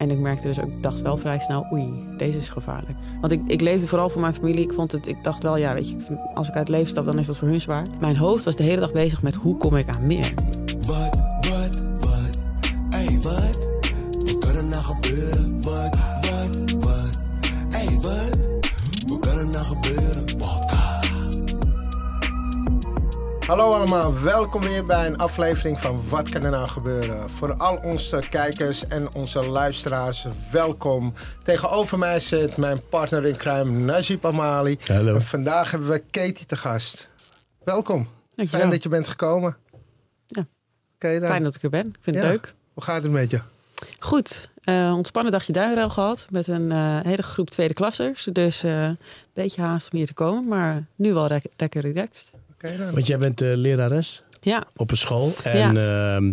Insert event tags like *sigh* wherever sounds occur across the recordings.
En ik merkte dus ook, ik dacht wel vrij snel, oei, deze is gevaarlijk. Want ik, ik leefde vooral voor mijn familie. Ik vond het, ik dacht wel, ja, weet je, als ik uit het leven stap, dan is dat voor hun zwaar. Mijn hoofd was de hele dag bezig met hoe kom ik aan meer. Wat, wat, wat, ey wat? Wat Hallo allemaal, welkom weer bij een aflevering van Wat kan er nou gebeuren? Voor al onze kijkers en onze luisteraars, welkom. Tegenover mij zit mijn partner in crime, Najib Amali. Hallo. En vandaag hebben we Katie te gast. Welkom. Dankjewel. Fijn dat je bent gekomen. Ja. Oké dan. Fijn dat ik er ben. Ik vind het leuk. Hoe gaat het met je? Goed, eh, ontspannen dagje duinruil gehad met een eh, hele groep tweede klassers. Dus eh, een beetje haast om hier te komen, maar nu wel lekker relaxed. Oké dan. Want jij bent eh, lerares Ja, op een school. En ehm,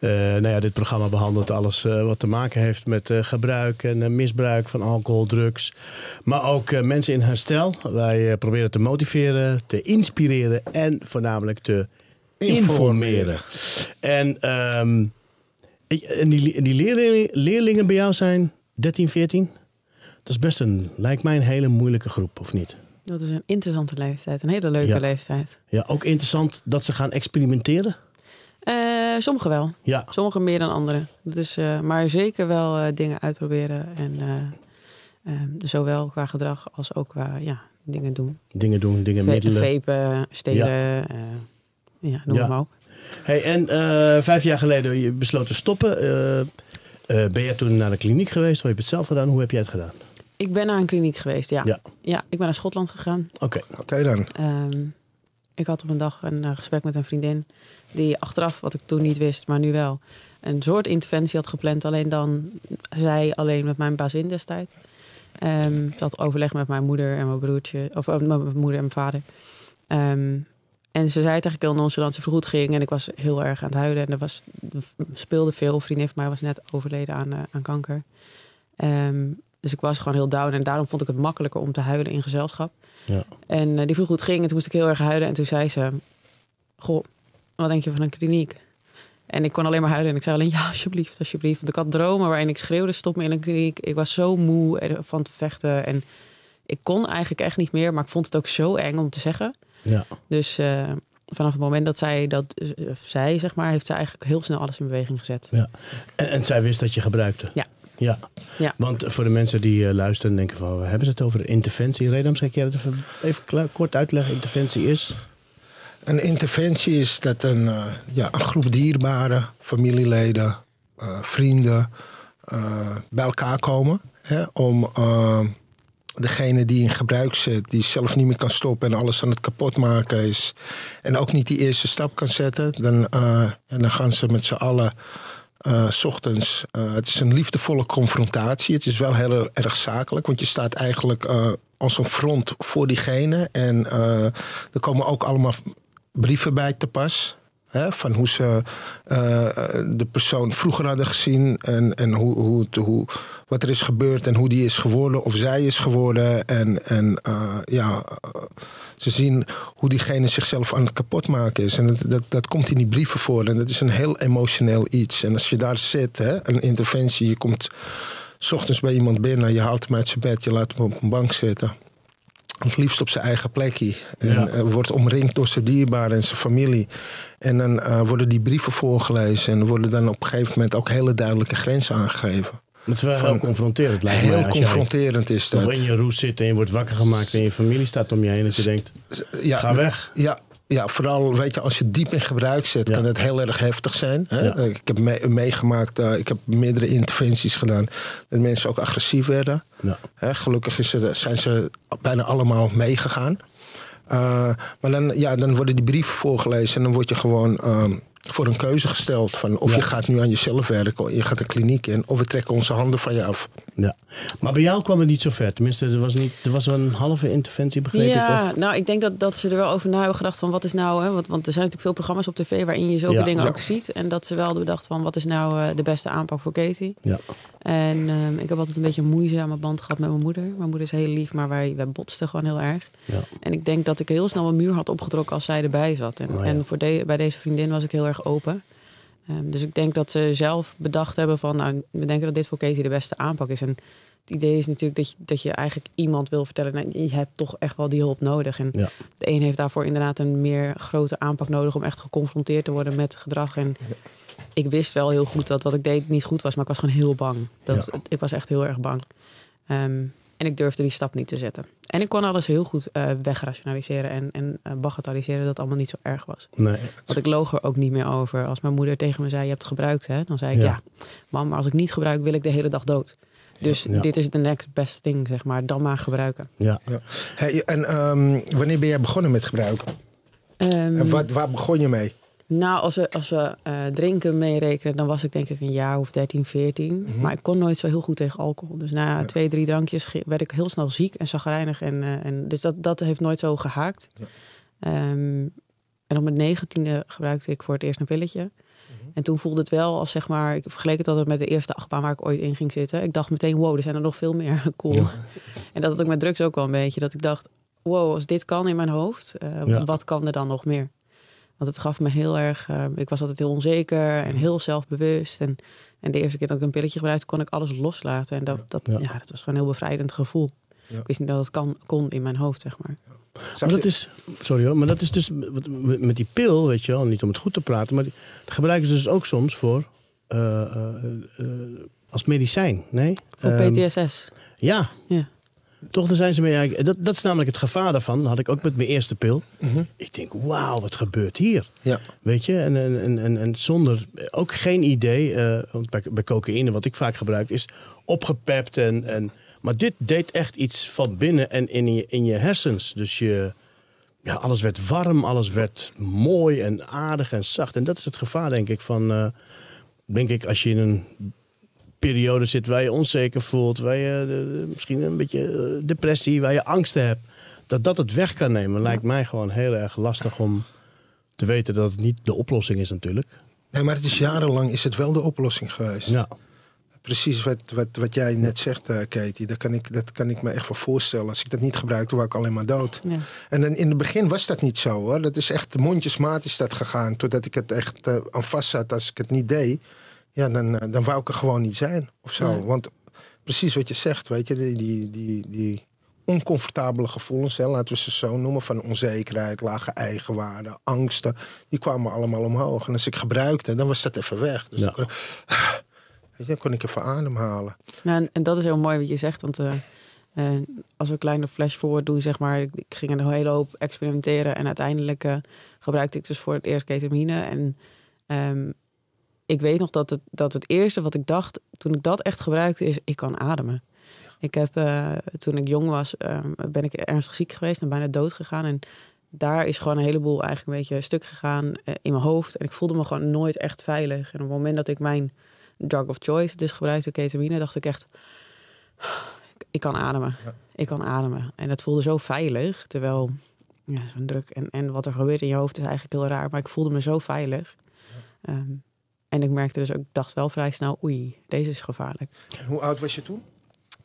eh, nou ja, dit programma behandelt alles eh, wat te maken heeft met eh, gebruik en misbruik van alcohol, drugs. Maar ook mensen in herstel. Wij eh, proberen te motiveren, te inspireren en voornamelijk te informeren. En, ehm, en die, en die leerlingen, leerlingen bij jou zijn 13, 14? Dat is best een, lijkt mij een hele moeilijke groep, of niet? dat is een interessante leeftijd. Een hele leuke Ja. leeftijd. Ja, ook interessant dat ze gaan experimenteren. Eh sommigen wel. Ja, Sommigen meer dan anderen. Dat is, eh, maar zeker wel eh, dingen uitproberen. En eh, eh, zowel qua gedrag als ook qua ja, dingen doen. dingen doen, dingen Ve- middelen. Vapen, stelen. Ja, ja noem Ja. maar op. Hey, en eh, vijf jaar geleden je besloot te stoppen. Eh, eh, ben jij toen naar de kliniek geweest? Of heb je het zelf gedaan? Hoe heb jij het gedaan? Ik ben naar een kliniek geweest, ja. Ja. Ja, ik ben naar Schotland gegaan. Oké, Oké dan. Ehm, ik had op een dag een gesprek met een vriendin. Die achteraf, wat ik toen niet wist, maar nu wel. Een soort interventie had gepland. Alleen dan zij alleen met mijn bazin destijds. Ehm ze had overleg met mijn moeder en mijn broertje. Of mijn moeder en mijn vader. Ehm, en ze zei het eigenlijk heel nonchalant. Ze vroeg hoe het ging. En ik was heel erg aan het huilen. En er was, speelde veel. Een vriendin van mij was net overleden aan, eh, aan kanker. Ehm, dus ik was gewoon heel down. En daarom vond ik het makkelijker om te huilen in gezelschap. ja. En eh, die vroeg hoe het ging. En toen moest ik heel erg huilen. En toen zei ze... Goh, wat denk je van een kliniek? En ik kon alleen maar huilen. En ik zei alleen, ja, alsjeblieft, alsjeblieft. Want ik had dromen waarin ik schreeuwde, stop me in een kliniek. Ik was zo moe van het vechten. En ik kon eigenlijk echt niet meer. Maar ik vond het ook zo eng om te zeggen. Ja. Dus eh, vanaf het moment dat zij dat eh, zei, zeg maar... heeft zij eigenlijk heel snel alles in beweging gezet. ja. En, en zij wist dat je gebruikte? Ja. Ja. Ja. Want voor de mensen die eh, luisteren en denken van... hebben ze het over interventie? Redam, zou ik jij dat even, kort uitleggen? Interventie is? Een interventie is dat een, eh, ja, een groep dierbaren, familieleden, eh, vrienden eh, bij elkaar komen. Hè, om degene die in gebruik zit, die zelf niet meer kan stoppen en alles aan het kapot maken is. En ook niet die eerste stap kan zetten. Dan, eh, en dan gaan ze met z'n allen. eh, 's ochtends, eh, het is een liefdevolle confrontatie. Het is wel heel erg zakelijk, want je staat eigenlijk als een front voor diegene. En er komen ook allemaal brieven bij te pas. Hè, van hoe ze eh, de persoon vroeger hadden gezien en, en hoe, hoe, hoe, wat er is gebeurd en hoe die is geworden of zij is geworden. En, en eh, ja, eh, ze zien hoe diegene zichzelf aan het kapotmaken is. En dat, dat, dat komt in die brieven voor. En dat is een heel emotioneel iets. En als je daar zit, hè, een interventie, je komt 's ochtends bij iemand binnen, je haalt hem uit zijn bed, je laat hem op een bank zitten. Het liefst op zijn eigen plekje. En Ja. eh, wordt omringd door zijn dierbaren en zijn familie. En dan eh, worden die brieven voorgelezen. En worden dan op een gegeven moment ook hele duidelijke grenzen aangegeven. Het is wel heel confronterend, lijkt Heel mij. Als jij confronterend is dat. of in je roes zit en je wordt wakker gemaakt en je familie staat om je heen. En je denkt, Ja, ga weg. Ja, ja, vooral weet je, als je diep in gebruik zit, Ja. kan het heel erg heftig zijn. Hè? Ja. Eh, Ik heb mee- meegemaakt, eh, ik heb meerdere interventies gedaan, dat mensen ook agressief werden. Ja. Hè, gelukkig is zijn ze bijna allemaal meegegaan. Eh, maar dan, ja, dan worden die brieven voorgelezen en dan word je gewoon ehm, voor een keuze gesteld. Van of je gaat nu aan jezelf werken, je gaat de kliniek in, of we trekken onze handen van je af. Ja. Maar bij jou kwam het niet zo ver. Tenminste, er was, niet, er was wel een halve interventie, begreep ja, ik. Of, nou, ik denk dat, dat ze er wel over na hebben gedacht van wat is nou, hè, want, want er zijn natuurlijk veel programma's op tv waarin je zulke Ja. dingen Ja. ook ziet. En dat ze wel hebben bedacht van wat is nou eh, de beste aanpak voor Katie. ja. En ehm, ik heb altijd een beetje een moeizame band gehad met mijn moeder. Mijn moeder is heel lief, maar wij, wij botsten gewoon heel erg. Ja. En ik denk dat ik heel snel een muur had opgetrokken als zij erbij zat. En, Oh ja. en voor de, bij deze vriendin was ik heel erg open. Ehm, dus ik denk dat ze zelf bedacht hebben van... nou, we denken dat dit voor Casey de beste aanpak is. En het idee is natuurlijk dat je, dat je eigenlijk iemand wil vertellen... Nou, je hebt toch echt wel die hulp nodig. En Ja. de een heeft daarvoor inderdaad een meer grote aanpak nodig... om echt geconfronteerd te worden met gedrag. En ik wist wel heel goed dat wat ik deed niet goed was... maar ik was gewoon heel bang. Dat, Ik was echt heel erg bang. Ehm, en ik durfde die stap niet te zetten. En ik kon alles heel goed eh, wegrationaliseren en, en eh, bagatelliseren dat het allemaal niet zo erg was. Nee. Want ik loog er ook niet meer over. Als mijn moeder tegen me zei, je hebt gebruikt, hè? dan zei ik, Ja. ja. mam, maar als ik niet gebruik, wil ik de hele dag dood. Dus Ja. dit is de next best thing, zeg maar. Dan maar gebruiken. Ja. Ja. Hey, en ehm, wanneer ben jij begonnen met gebruiken? Ehm, En wat, waar begon je mee? Nou, als we, als we eh, drinken meerekenen, dan was ik denk ik een jaar of 13, 14. Mhm. Maar ik kon nooit zo heel goed tegen alcohol. Dus na twee, drie drankjes werd ik heel snel ziek en zagrijnig. En, eh, en, dus dat, dat heeft nooit zo gehaakt. Ja. Ehm, en op mijn negentiende gebruikte ik voor het eerst een pilletje. Mhm. En toen voelde het wel als zeg maar, ik vergeleek het altijd met de eerste achtbaan waar ik ooit in ging zitten. Ik dacht meteen, wow, er zijn er nog veel meer. *laughs* cool. En dat had ik met drugs ook wel een beetje. Dat ik dacht, wow, als dit kan in mijn hoofd, eh, wat kan er dan nog meer? Want het gaf me heel erg. eh, ik was altijd heel onzeker en heel zelfbewust. En, en de eerste keer dat ik een pilletje gebruikte, kon ik alles loslaten. En dat, dat, Ja. ja. dat was gewoon een heel bevrijdend gevoel. Ja. Ik wist niet dat het kan, kon in mijn hoofd, zeg maar. Maar dat is, sorry hoor, maar dat is dus met die pil, weet je wel, niet om het goed te praten, maar die, dat gebruiken ze dus ook soms voor eh, eh, eh, als medicijn, nee? Voor Ehm, PTSS. Ja. Ja. Toch, daar zijn ze mee. eigenlijk- Dat, dat is namelijk het gevaar daarvan. Dat had ik ook met mijn eerste pil. Mhm. Ik denk, wauw, wat gebeurt hier? Ja. Weet je, en, en, en, en, zonder ook geen idee. eh, want bij, bij cocaïne, wat ik vaak gebruik, is opgepept. En, en, maar dit deed echt iets van binnen en in je, in je hersens. Dus je, ja, alles werd warm, alles werd mooi en aardig en zacht. En dat is het gevaar, denk ik, van. eh, denk ik, als je in een periode zit waar je onzeker voelt, waar je eh, de- misschien een beetje eh, depressie, waar je angsten hebt, dat dat het weg kan nemen, lijkt mij gewoon heel erg lastig om te weten dat het niet de oplossing is natuurlijk. Nee, maar het is jarenlang is het wel de oplossing geweest. Ja, Precies wat, wat, wat jij net zegt, eh, Katie. Dat kan, ik, dat kan ik me echt wel voorstellen. Als ik dat niet gebruikte, was ik alleen maar dood. Ja. En dan in het begin was dat niet zo hoor. Dat is echt mondjesmaat is dat gegaan. Totdat ik het echt aan vast zat. Als ik het niet deed, ja, dan, eh, dan wou ik er gewoon niet zijn. Of zo. Nee. Want precies wat je zegt, weet je, die, die, die, die oncomfortabele gevoelens, hè, laten we ze zo noemen, van onzekerheid, lage eigenwaarde, angsten, die kwamen allemaal omhoog. En als ik gebruikte, dan was dat even weg. Dus Ja. dan, kon, weet je, dan kon ik even ademhalen. Nou, en, en dat is heel mooi wat je zegt. Want eh, eh, als we een kleine flash forward doen, zeg maar. Ik, ik ging een hele hoop experimenteren. En uiteindelijk gebruikte ik dus voor het eerst ketamine. En ehm, ik weet nog dat het, dat het eerste wat ik dacht toen ik dat echt gebruikte, is ik kan ademen. Ik heb eh, toen ik jong was, ehm, ben ik ernstig ziek geweest en bijna dood gegaan. En daar is gewoon een heleboel eigenlijk een beetje stuk gegaan eh, in mijn hoofd. En ik voelde me gewoon nooit echt veilig. En op het moment dat ik mijn drug of choice dus gebruikte, ketamine, dacht ik echt, ik, kan ademen. Ja. Ik kan ademen. En dat voelde zo veilig. Terwijl, ja, zo'n druk. En, en wat er gebeurt in je hoofd is eigenlijk heel raar. Maar ik voelde me zo veilig. Ehm, en ik merkte dus ook, ik dacht wel vrij snel, oei, deze is gevaarlijk. Hoe oud was je toen?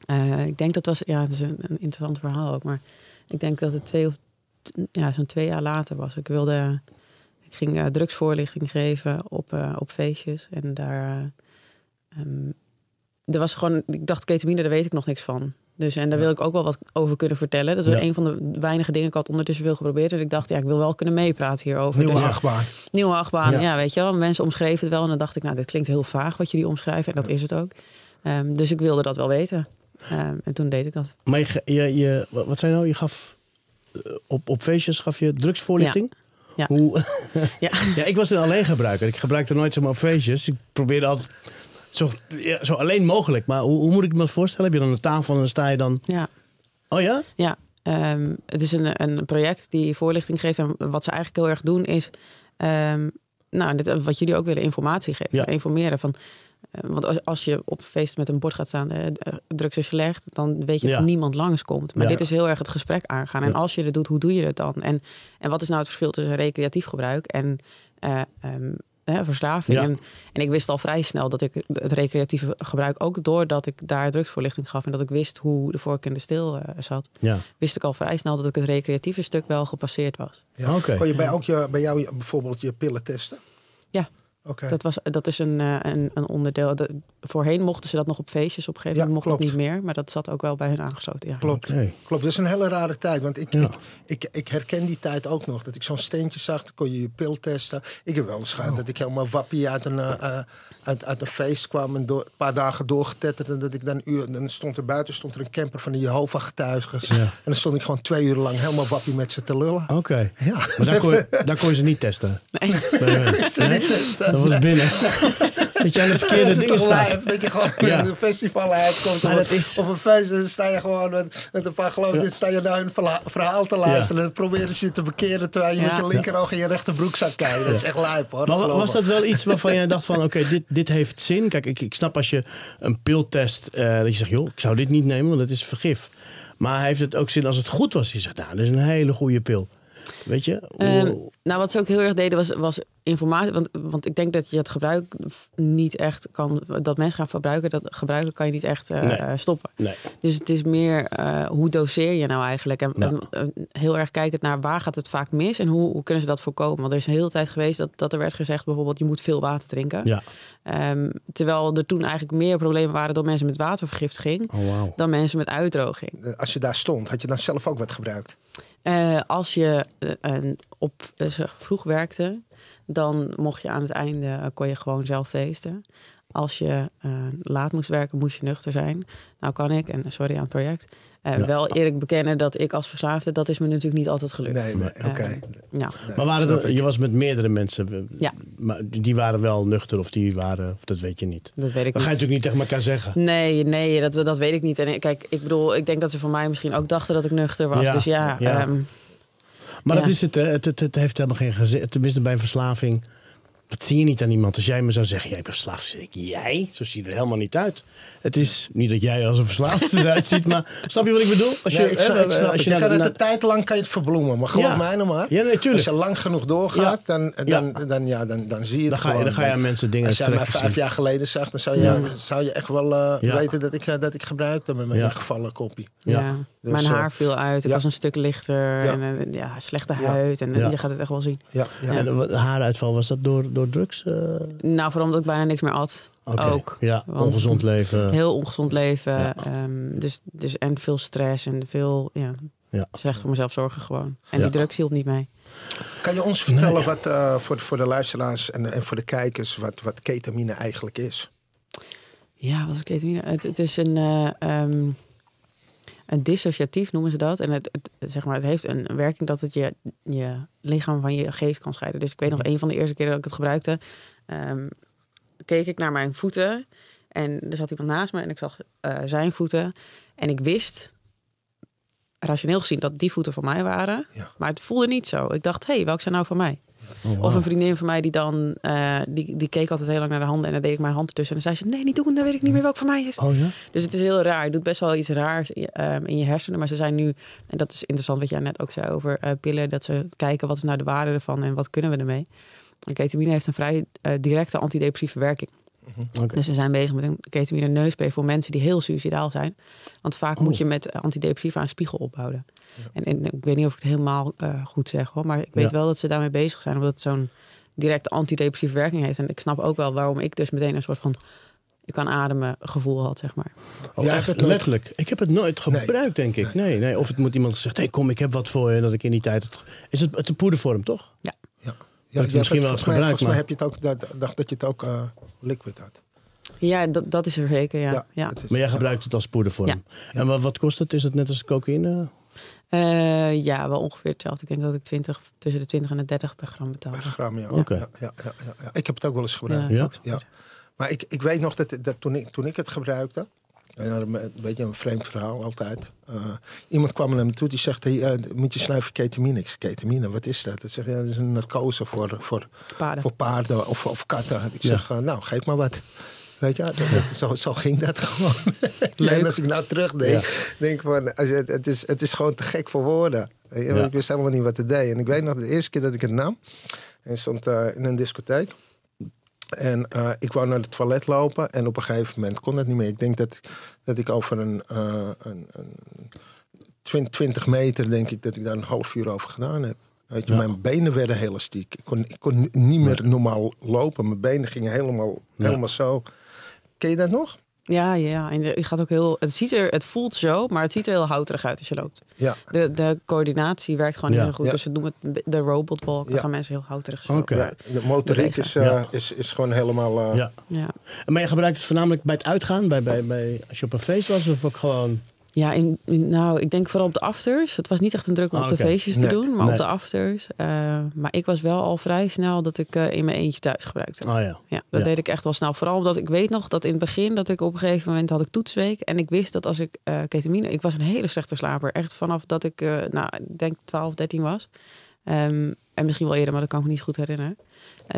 Eh, ik denk dat was, ja, het is een, een interessant verhaal ook, maar ik denk dat het twee of ja, zo'n twee jaar later was. Ik wilde, ik ging eh, drugsvoorlichting geven op, eh, op feestjes en daar, ehm, er was gewoon, ik dacht ketamine, daar weet ik nog niks van. Dus, en daar wil ik ook wel wat over kunnen vertellen. Dat is Ja. een van de weinige dingen. Ik had ondertussen veel geprobeerd. En ik dacht, ja, ik wil wel kunnen meepraten hierover. Nieuwe Dus- achtbaan. Nieuwe achtbaan, Ja. ja. weet je wel. Mensen omschreven het wel. En dan dacht ik, nou, dit klinkt heel vaag wat jullie omschrijven. En dat is het ook. Ehm, dus ik wilde dat wel weten. Ehm, en toen deed ik dat. Maar je, je, je, wat je nou? Je gaf eh, op, op feestjes gaf je drugsvoorlichting? Ja. Hoe, *laughs* Ja. *laughs* ja, ik was een alleen gebruiker. Ik gebruikte nooit zomaar feestjes. Ik probeerde altijd zo, ja, zo alleen mogelijk. Maar hoe, hoe moet ik me dat voorstellen? Heb je dan een tafel en dan sta je dan... Ja, Oh ja? ja. Ehm, het is een, een project die voorlichting geeft. En wat ze eigenlijk heel erg doen is... ehm, nou, dit, wat jullie ook willen, informatie geven. Ja. Informeren van... eh, Want als, als je op feest met een bord gaat staan, eh, drugs is slecht, dan weet je Ja. dat niemand langskomt. Maar Ja. dit is heel erg het gesprek aangaan. En als je het doet, hoe doe je het dan? En, en wat is nou het verschil tussen recreatief gebruik en eh, ehm, hè, verslaving? Ja. En, en ik wist al vrij snel dat ik het recreatieve gebruik, ook doordat ik daar drugsvoorlichting gaf en dat ik wist hoe de vork in de steel eh, zat, Ja. wist ik al vrij snel dat ik het recreatieve stuk wel gepasseerd was. Ja. Oké. Kon je bij, ook je, bij jou bijvoorbeeld je pillen testen? Ja. Oké. Dat, was, dat is een, eh, een, een onderdeel. De, voorheen mochten ze dat nog op feestjes opgeven. Ja, dat mocht klopt. het niet meer. Maar dat zat ook wel bij hun aangesloten. Ja. Klopt. Klopt, dat is een hele rare tijd. Want ik, Ja. ik, ik, ik herken die tijd ook nog. Dat ik zo'n steentje zag, dan kon je je pil testen. Ik heb wel eens gehad dat ik helemaal wappie uit een, eh, eh, uit, uit een feest kwam... en door, een paar dagen doorgetetterd. En dat ik dan, uur, dan stond er buiten stond er een camper van de Jehovah-getuigers. En dan stond ik gewoon twee uur lang helemaal wappie met ze te lullen. Oké. Ja. Maar daar kon, je, daar kon je ze niet testen? Nee. Bij hun? Nee? *laughs* Dat was binnen. *laughs* dat jij aan de *laughs* verkeerde dat dingen staat. live, dat je gewoon Ja. een festival uitkomt. Maar of, dat is- of een feest, en dan sta je gewoon met, met een paar geloof dit sta je naar hun verhaal te luisteren. En dan proberen ze je te bekeren terwijl je Ja. met je linkeroog in je rechterbroekzak kijkt. Dat is echt lijp hoor. Maar was dat wel iets waarvan jij dacht van... oké, dit, dit heeft zin. Kijk, ik, ik snap als je een pil test... eh, dat je zegt, joh, ik zou dit niet nemen, want het is vergif. Maar heeft het ook zin als het goed was? Je zegt, nou, dit is een hele goede pil. Weet je? Ehm, nou, wat ze ook heel erg deden was, was informatie. Want, want ik denk dat je het gebruik niet echt kan. Dat mensen gaan verbruiken, dat gebruiken kan je niet echt eh, Nee. stoppen. nee. Dus het is meer eh, hoe doseer je nou eigenlijk? En, heel erg kijkend naar waar gaat het vaak mis en hoe, hoe kunnen ze dat voorkomen? Want er is een hele tijd geweest dat, dat er werd gezegd bijvoorbeeld je moet veel water drinken. Ja. Ehm, terwijl er toen eigenlijk meer problemen waren door mensen met watervergiftiging Oh, dan mensen met uitdroging. Eh, Als je daar stond, had je dan zelf ook wat gebruikt? Eh, als je een- op eh, vroeg werkte, dan mocht je aan het einde kon je gewoon zelf feesten. Als je laat moest werken, moest je nuchter zijn. Nou kan ik, en sorry aan het project, eh, Ja. wel eerlijk bekennen dat ik als verslaafde, dat is me natuurlijk niet altijd gelukt. Nee, nee, oké. Eh, ja. Maar waren er, je was met meerdere mensen. Ja. Maar die waren wel nuchter of die waren... Of dat weet je niet. Dat weet ik Dat ga je niet. natuurlijk niet tegen elkaar zeggen. Nee, nee, dat, dat weet ik niet. En ik- kijk, ik bedoel, ik denk dat ze voor mij misschien ook dachten dat ik nuchter was. Ja, Dus ja, ja. ehm, Maar Ja. dat is het. Het, het, het heeft helemaal geen gezin. Tenminste, bij een verslaving. Dat zie je niet aan iemand. Als jij me zou zeggen, jij bent verslaafd. zeg ik, jij? Zo zie je er helemaal niet uit. Het is niet dat jij als een verslaafde *laughs* eruit ziet, maar snap je wat ik bedoel? Als je, Nee, ik snap, hè, ik snap als het. je kan het een tijd lang kan je het verbloemen. Maar geloof Ja. mij nou maar. Ja, nee. Als je lang genoeg doorgaat, Ja. dan, dan, dan, ja, dan, dan zie je het Dan ga je- gewoon. dan ga je aan mensen dingen Als jij mij vijf jaar geleden zag, dan zou je, zou je echt wel eh, Ja. weten dat ik, eh, dat ik gebruikte met mijn Ja. gevallen koppie. Ja. ja. Dus, mijn eh, haar viel uit. Ik ja. was een stuk lichter. Ja. En eh, ja, slechte Ja. huid. En eh, Ja. je gaat het echt wel zien. Ja, ja. En haaruitval, was dat door, door drugs? eh? Nou, vooral omdat ik bijna niks meer at. Ook. Ja, Want- ongezond leven. Heel ongezond leven. Ja. ehm, dus, dus, en veel stress en veel ja, Ja. slecht voor mezelf zorgen gewoon. En Ja. die drugs hielp niet mee. Kan je ons vertellen Nee. wat, eh, voor, voor de luisteraars en, en voor de kijkers wat, wat ketamine eigenlijk is? Ja, wat is ketamine? Het, het is een, eh, ehm, een dissociatief noemen ze dat. En het, het, zeg maar, het heeft een werking dat het je, je lichaam van je geest kan scheiden. Dus ik weet nog een van de eerste keren dat ik het gebruikte, ehm, keek ik naar mijn voeten. En er zat iemand naast me en ik zag eh, zijn voeten. En ik wist, rationeel gezien, dat die voeten van mij waren. Ja. Maar het voelde niet zo. Ik dacht, hé, hey, welke zijn nou van mij? Oh, Of een vriendin van mij die dan, eh, die, die keek altijd heel lang naar de handen en dan deed ik mijn hand ertussen. En dan zei ze, nee, niet doen, dan weet ik niet meer welke van mij is. Oh ja? Dus het is heel raar. Je doet best wel iets raars ehm, in je hersenen. Maar ze zijn nu, en dat is interessant wat jij net ook zei over eh, pillen, dat ze kijken wat is nou de waarde ervan en wat kunnen we ermee. En ketamine heeft een vrij eh, directe antidepressieve werking. Oké. Dus ze zijn bezig met een ketamine neusspray voor mensen die heel suicidaal zijn. Want vaak Oh. moet je met antidepressiva een spiegel opbouwen. En, en ik weet niet of ik het helemaal eh, goed zeg hoor, maar ik weet Ja. wel dat ze daarmee bezig zijn, omdat het zo'n directe antidepressieve werking heeft. En ik snap ook wel waarom ik dus meteen een soort van je kan ademen gevoel had, zeg maar. Oh, echt nooit- letterlijk. Ik heb het nooit gebruikt, denk ik. Nee, nee. Of het moet iemand zeggen, hey, kom, ik heb wat voor je. Dat ik in die tijd... Het... Is het het een poedervorm, toch? Ja. Ja, misschien het- wel eens volgens mij, gebruikt, volgens mij maar- heb je het ook, dat, dacht dat je het ook eh, liquid had. Ja, dat, dat is er zeker, ja. ja. dat is- Maar jij gebruikt het als poedervorm. Ja. En wat, wat kost het? Is het net als cocaïne? Eh, ja, wel ongeveer hetzelfde. Ik denk dat ik 20, tussen de 20 en de 30 per gram betaal. Per gram, ja. Oké. Ja, ja, ja, ja, ja. Ik heb het ook wel eens gebruikt. Ja. Maar ik, ik weet nog dat, dat toen, ik, toen ik het gebruikte, dan een beetje een vreemd verhaal altijd. eh, iemand kwam naar me toe die zegt, hey, eh, moet je snuiven ketamine? Ik zeg, ketamine, wat is dat? Ik zeg, ja, dat is een narcose voor, voor, Paarden. voor paarden of, of katten. Ik Ja. zeg, eh, nou, geef maar wat. Weet je, dat, dat- zo, zo ging dat *laughs* gewoon. Leuk. En als ik nou terugdenk, denk van, als je, het, is, het is gewoon te gek voor woorden. Weet je, Ja. Ik wist helemaal niet wat het deed. En ik weet nog de eerste keer dat ik het nam, en stond eh, in een discotheek. En eh, ik wou naar het toilet lopen en op een gegeven moment kon dat niet meer. Ik denk dat, dat ik over een, eh, een, een 20, 20 meter, denk ik, dat ik daar een half uur over gedaan heb. Weet je, Ja. Mijn benen werden heel elastiek. Ik kon, ik kon niet meer normaal lopen. Mijn benen gingen helemaal, Ja. helemaal zo. Ken je dat nog? Ja, ja. En je gaat ook heel. Het, ziet er, het voelt zo, maar het ziet er heel houterig uit als je loopt. Ja. De, de coördinatie werkt gewoon Ja. heel goed. Ja. Dus ze noemen het de robot walk. Daar Ja. gaan mensen heel houterig zo. Oké. ja. De motoriek is, eh, Ja. is, is gewoon helemaal... eh, Ja. Ja, Maar je gebruikt het voornamelijk bij het uitgaan? Bij, bij, bij, als je op een feest was? Of ook gewoon... ja in, in- nou, ik denk vooral op de afters. Het was niet echt een druk om Ah, op de oké. feestjes te doen, maar Nee. op de afters. Eh, maar ik was wel al vrij snel dat ik eh, in mijn eentje thuis gebruikte. Ah ja. Ja, dat Ja. deed ik echt wel snel. Vooral omdat ik weet nog dat in het begin dat ik op een gegeven moment had ik toetsweek. En ik wist dat als ik eh ketamine... Ik was een hele slechte slaper. Echt vanaf dat ik, nou, ik denk 12, 13 was. Ehm, en misschien wel eerder, maar dat kan ik me niet goed herinneren.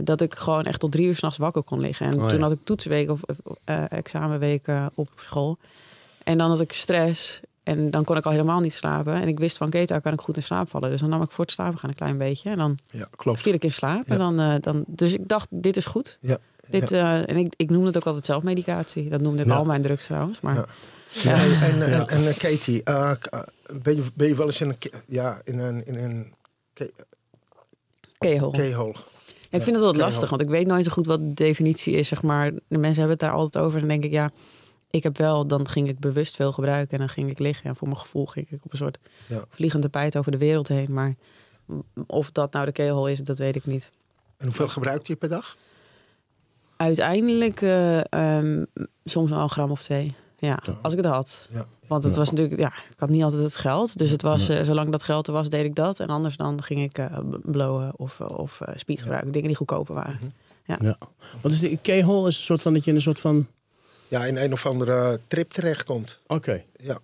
Dat ik gewoon echt tot drie uur s'nachts wakker kon liggen. En Oh, toen ja. had ik toetsweek of examenweken op school. En dan had ik stress. En dan kon ik al helemaal niet slapen. En ik wist van keta kan ik goed in slaap vallen. Dus dan nam ik voor het slapen gaan een klein beetje. En dan ja, klopt. viel ik in slaap. Ja. En dan, eh, dan, dus ik dacht, dit is goed. Ja. Dit, eh, en ik, ik noemde het ook altijd zelfmedicatie. Dat noemde ik al mijn drugs trouwens. Maar Ja. en, en, eh, Katie, ben, je, ben je wel eens in een, ja, in een, in een? Ja, ik vind het wel keyhole. lastig, want ik weet nooit zo goed wat de definitie is. Zeg maar. De mensen hebben het daar altijd over. En dan denk ik, ja, ik heb wel, dan ging ik bewust veel gebruiken. En dan ging ik liggen. En voor mijn gevoel ging ik op een soort Ja. vliegend tapijt over de wereld heen. Maar of dat nou de keyhole is, dat weet ik niet. En hoeveel gebruikt je per dag? Uiteindelijk eh, ehm, soms wel een gram of twee. Ja, als ik het had. Ja. Want het was natuurlijk, ja, ik had niet altijd het geld. Dus het was, eh, zolang dat geld er was, deed ik dat. En anders dan ging ik b- blowen of, of speed gebruiken. Dingen die goedkoper waren. Ja. Wat is de keyhole? Is een soort van dat je in een soort van... Ja, in een of andere trip terechtkomt. Oké. Ja.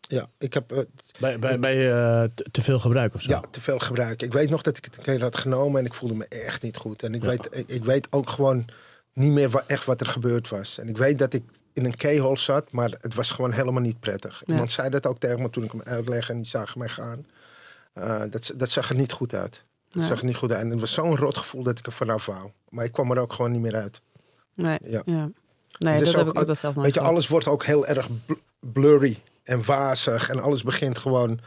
Ja, ik heb eh, Bij, bij, bij eh, te, veel gebruik of zo? ja, te veel gebruik. Ik weet nog dat ik het een keer had genomen en ik voelde me echt niet goed. En ik, Ja. weet, ik, ik weet ook gewoon niet meer wa- echt wat er gebeurd was. En ik weet dat ik in een keyhole zat, maar het was gewoon helemaal niet prettig. Ja. Iemand zei dat ook tegen me toen ik hem uitlegde en die zag mij gaan. Eh, dat, dat zag er niet goed uit. Dat Ja. zag er niet goed uit. En het was zo'n rot gevoel dat ik er vanaf wou. Maar ik kwam er ook gewoon niet meer uit. Nee, Ja. ja. Nee, dat heb ook- ik ook dat zelf nooit Weet je, gehad. alles wordt ook heel erg bl- blurry en wazig. En alles begint gewoon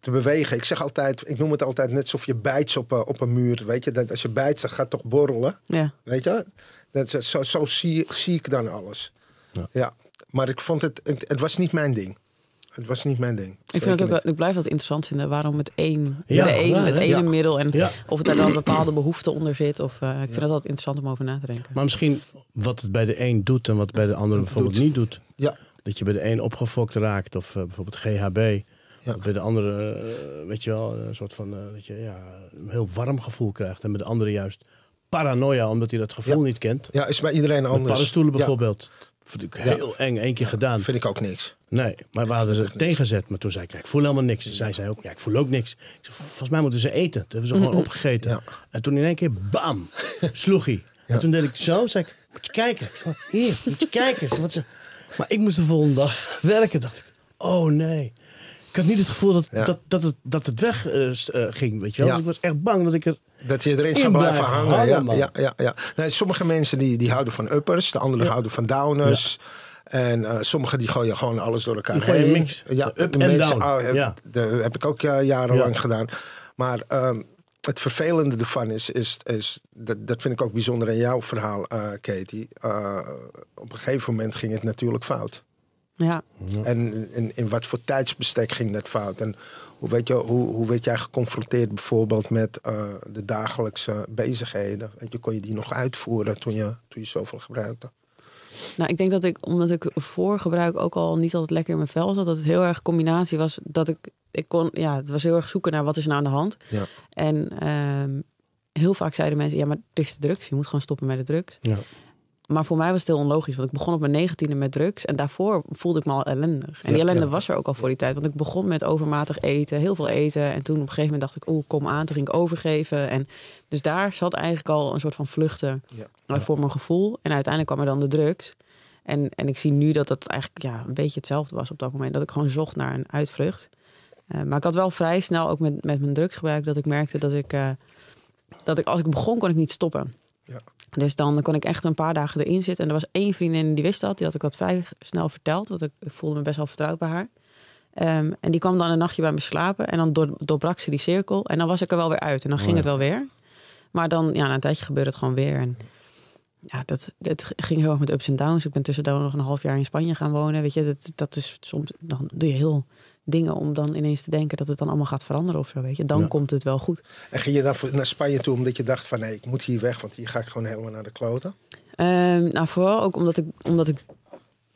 te bewegen. Ik zeg altijd, ik noem het altijd net alsof je bijt op, een- op een muur. Weet je, dat als je bijt, dan gaat het toch borrelen. Ja. Weet je, dat, is- zo, zo zie, zie ik dan alles. Ja. Ja. maar ik vond het, het, het was niet mijn ding. Het was niet mijn ding. Ik, vind het ook, ik blijf dat interessant vinden. Waarom het één, Ja, de één ja, het hè? ene Ja. middel en Ja. of er daar dan een *clears throat* bepaalde behoefte onder zit. Of, eh, ik vind het altijd interessant om over na te denken. Maar misschien wat het bij de een doet en wat het bij de ander bijvoorbeeld Doet. niet doet. Ja, Dat je bij de een opgefokt raakt of eh, bijvoorbeeld GHB. Ja. Bij de andere, eh, weet je wel, een soort van, dat je ja, een heel warm gevoel krijgt. En bij de andere juist paranoia, omdat hij dat gevoel Ja. niet kent. ja, is bij iedereen Met anders. paddenstoelen Ja, bijvoorbeeld. Vond ik heel eng, één keer gedaan. vind ik ook niks. Nee, maar we hadden ze tegenzet. Maar toen zei ik, ja, ik voel helemaal niks. Zij zei ook, ja, ik voel ook niks. Ik zei, volgens mij moeten ze eten. Toen hebben ze gewoon opgegeten. Ja. En toen in één keer, bam, *laughs* sloeg hij. En toen deed ik zo, zei ik, moet je kijken. Ik zei, hier, moet je kijken. Wat ze... Maar ik moest de volgende dag *laughs* werken. dacht ik, oh nee. Ik had niet het gevoel dat, Ja. dat, dat, het, dat het weg eh, eh, ging, weet je wel. Ja. Dus ik was echt bang dat ik er... Dat je erin In zou blijven hangen. hangen, ja, ja, ja, ja. Nee, sommige mensen die, die houden van uppers, de anderen houden van downers. En eh sommigen die gooien gewoon alles door elkaar heen. mix. Ja, Up en down. oh, heb, Ja. de- heb ik ook ja, jarenlang Ja. gedaan. Maar ehm, het vervelende ervan is, is, is dat, dat vind ik ook bijzonder in jouw verhaal, Katie. Op een gegeven moment ging het natuurlijk fout. Ja. En in, in wat voor tijdsbestek ging dat fout? En hoe, weet je, hoe, hoe werd jij geconfronteerd bijvoorbeeld met eh, de dagelijkse bezigheden? Weet je, kon je die nog uitvoeren toen je, toen je zoveel gebruikte? Nou, ik denk dat ik, omdat ik voor gebruik ook al niet altijd lekker in mijn vel zat, dat het heel erg combinatie was. Dat ik, ik kon, ja, het was heel erg zoeken naar wat is er nou aan de hand. Ja. En ehm, heel vaak zeiden mensen, ja, maar het is de drugs. Je moet gewoon stoppen met de drugs. Ja. Maar voor mij was het heel onlogisch, want ik begon op mijn negentiende met drugs. En daarvoor voelde ik me al ellendig. En die ellende ja. was er ook al voor die tijd. Want ik begon met overmatig eten, heel veel eten. En toen op een gegeven moment dacht ik, oeh, kom aan. Toen ging ik overgeven. En dus daar zat eigenlijk al een soort van vluchten Ja. eh, voor mijn gevoel. En uiteindelijk kwam er dan de drugs. En, en ik zie nu dat dat eigenlijk ja, een beetje hetzelfde was op dat moment. Dat ik gewoon zocht naar een uitvlucht. Eh, maar ik had wel vrij snel, ook met, met mijn drugsgebruik, dat ik merkte dat ik, eh, dat ik, als ik begon, kon ik niet stoppen. Ja. Dus dan kon ik echt een paar dagen erin zitten. En er was één vriendin die wist dat. Die had ik dat vrij snel verteld. Want ik voelde me best wel vertrouwd bij haar. Ehm, en die kwam dan een nachtje bij me slapen. En dan door, doorbrak ze die cirkel. En dan was ik er wel weer uit. En dan ging ja. het wel weer. Maar dan, ja, na een tijdje gebeurde het gewoon weer. En ja, dat, dat ging heel erg met ups en downs. Ik ben tussendoor nog een half jaar in Spanje gaan wonen. Weet je, dat, dat is soms, dan doe je heel dingen om dan ineens te denken dat het dan allemaal gaat veranderen of zo. Weet je, dan Ja. komt het wel goed. En ging je dan naar Spanje toe omdat je dacht van nee, ik moet hier weg, want hier ga ik gewoon helemaal naar de kloten? Ehm, nou, vooral ook omdat ik, omdat ik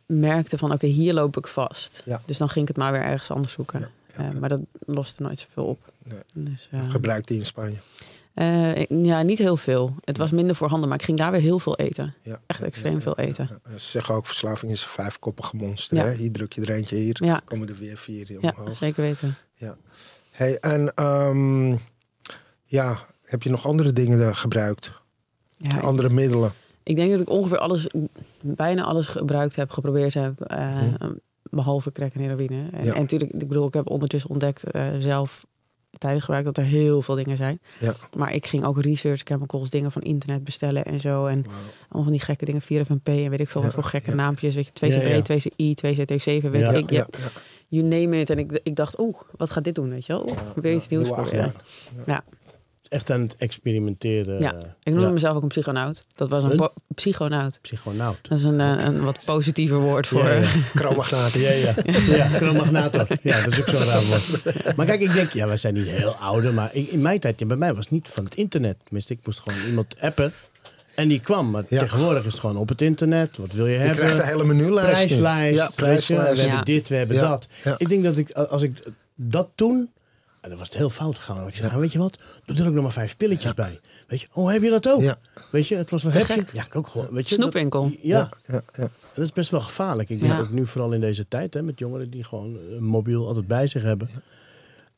merkte van oké, hier loop ik vast. Ja. Dus dan ging ik het maar weer ergens anders zoeken. Ja, ja, Eh, maar dat loste nooit zoveel op. Nee. Dus, eh, Gebruikte die in Spanje? Eh, ja, niet heel veel. Het was minder voorhanden, maar ik ging daar weer heel veel eten. Ja. Echt extreem veel eten. Ja, Ze zeggen ook, verslaving is een vijfkoppige monster. Ja. Hè? Hier druk je er eentje, hier Ja, komen er weer vier hier ja omhoog. zeker weten. Hey, en ehm, ja, heb je nog andere dingen eh, gebruikt? Ja, ik, Andere middelen? ik denk dat ik ongeveer alles, bijna alles gebruikt heb, geprobeerd heb. eh, Behalve crack en heroïne. En, Ja. en natuurlijk, ik bedoel, ik heb ondertussen ontdekt zelf tijdens gebruik dat er heel veel dingen zijn. Ja. Maar ik ging ook research chemicals, dingen van internet bestellen en zo. En allemaal van die gekke dingen, 4FMP en weet ik veel wat Ja, voor gekke ja. naampjes. Weet je, 2CB, Ja, ja. 2CI, 2CT7, weet Ja, ik. Je, Ja, ja. You name it. En ik, ik dacht, oeh, wat gaat dit doen, weet je wel? Oeh, wil iets nieuws proberen. Echt aan het experimenteren. Ja, Ik noemde ja. mezelf ook een psychonaut. Dat was een psychonaut. Psychonaut. Dat is een, eh, een wat positiever woord voor... Ja, ja. *laughs* Ja, ja. *laughs* ja chromagnator. Ja, dat is ook zo'n raar woord. Maar kijk, ik denk, ja, wij zijn niet heel ouder, maar in, in mijn tijd, ja, bij mij was het niet van het internet. Tenminste, ik moest gewoon iemand appen en die kwam. Maar Ja. tegenwoordig is het gewoon op het internet. Wat wil je Je hebben? krijgt een hele menulijst. nu. prijslijst. Ja, je, prijslijst. We hebben Ja. dit, we hebben Ja, dat. ja. Ik denk dat ik, als ik dat toen... En dan was het heel fout gegaan. Ik zei, nou, weet je wat? Doe er ook nog maar vijf pilletjes bij. Weet je, oh, heb je dat ook? Ja. Weet je, het was wat Te heb gek. je? Ja, ik ook gewoon. Weet je, Snoepwinkel. dat- ja, Ja, ja, ja. dat is best wel gevaarlijk. Ik denk ook nu vooral in deze tijd, hè, met jongeren die gewoon een mobiel altijd bij zich hebben.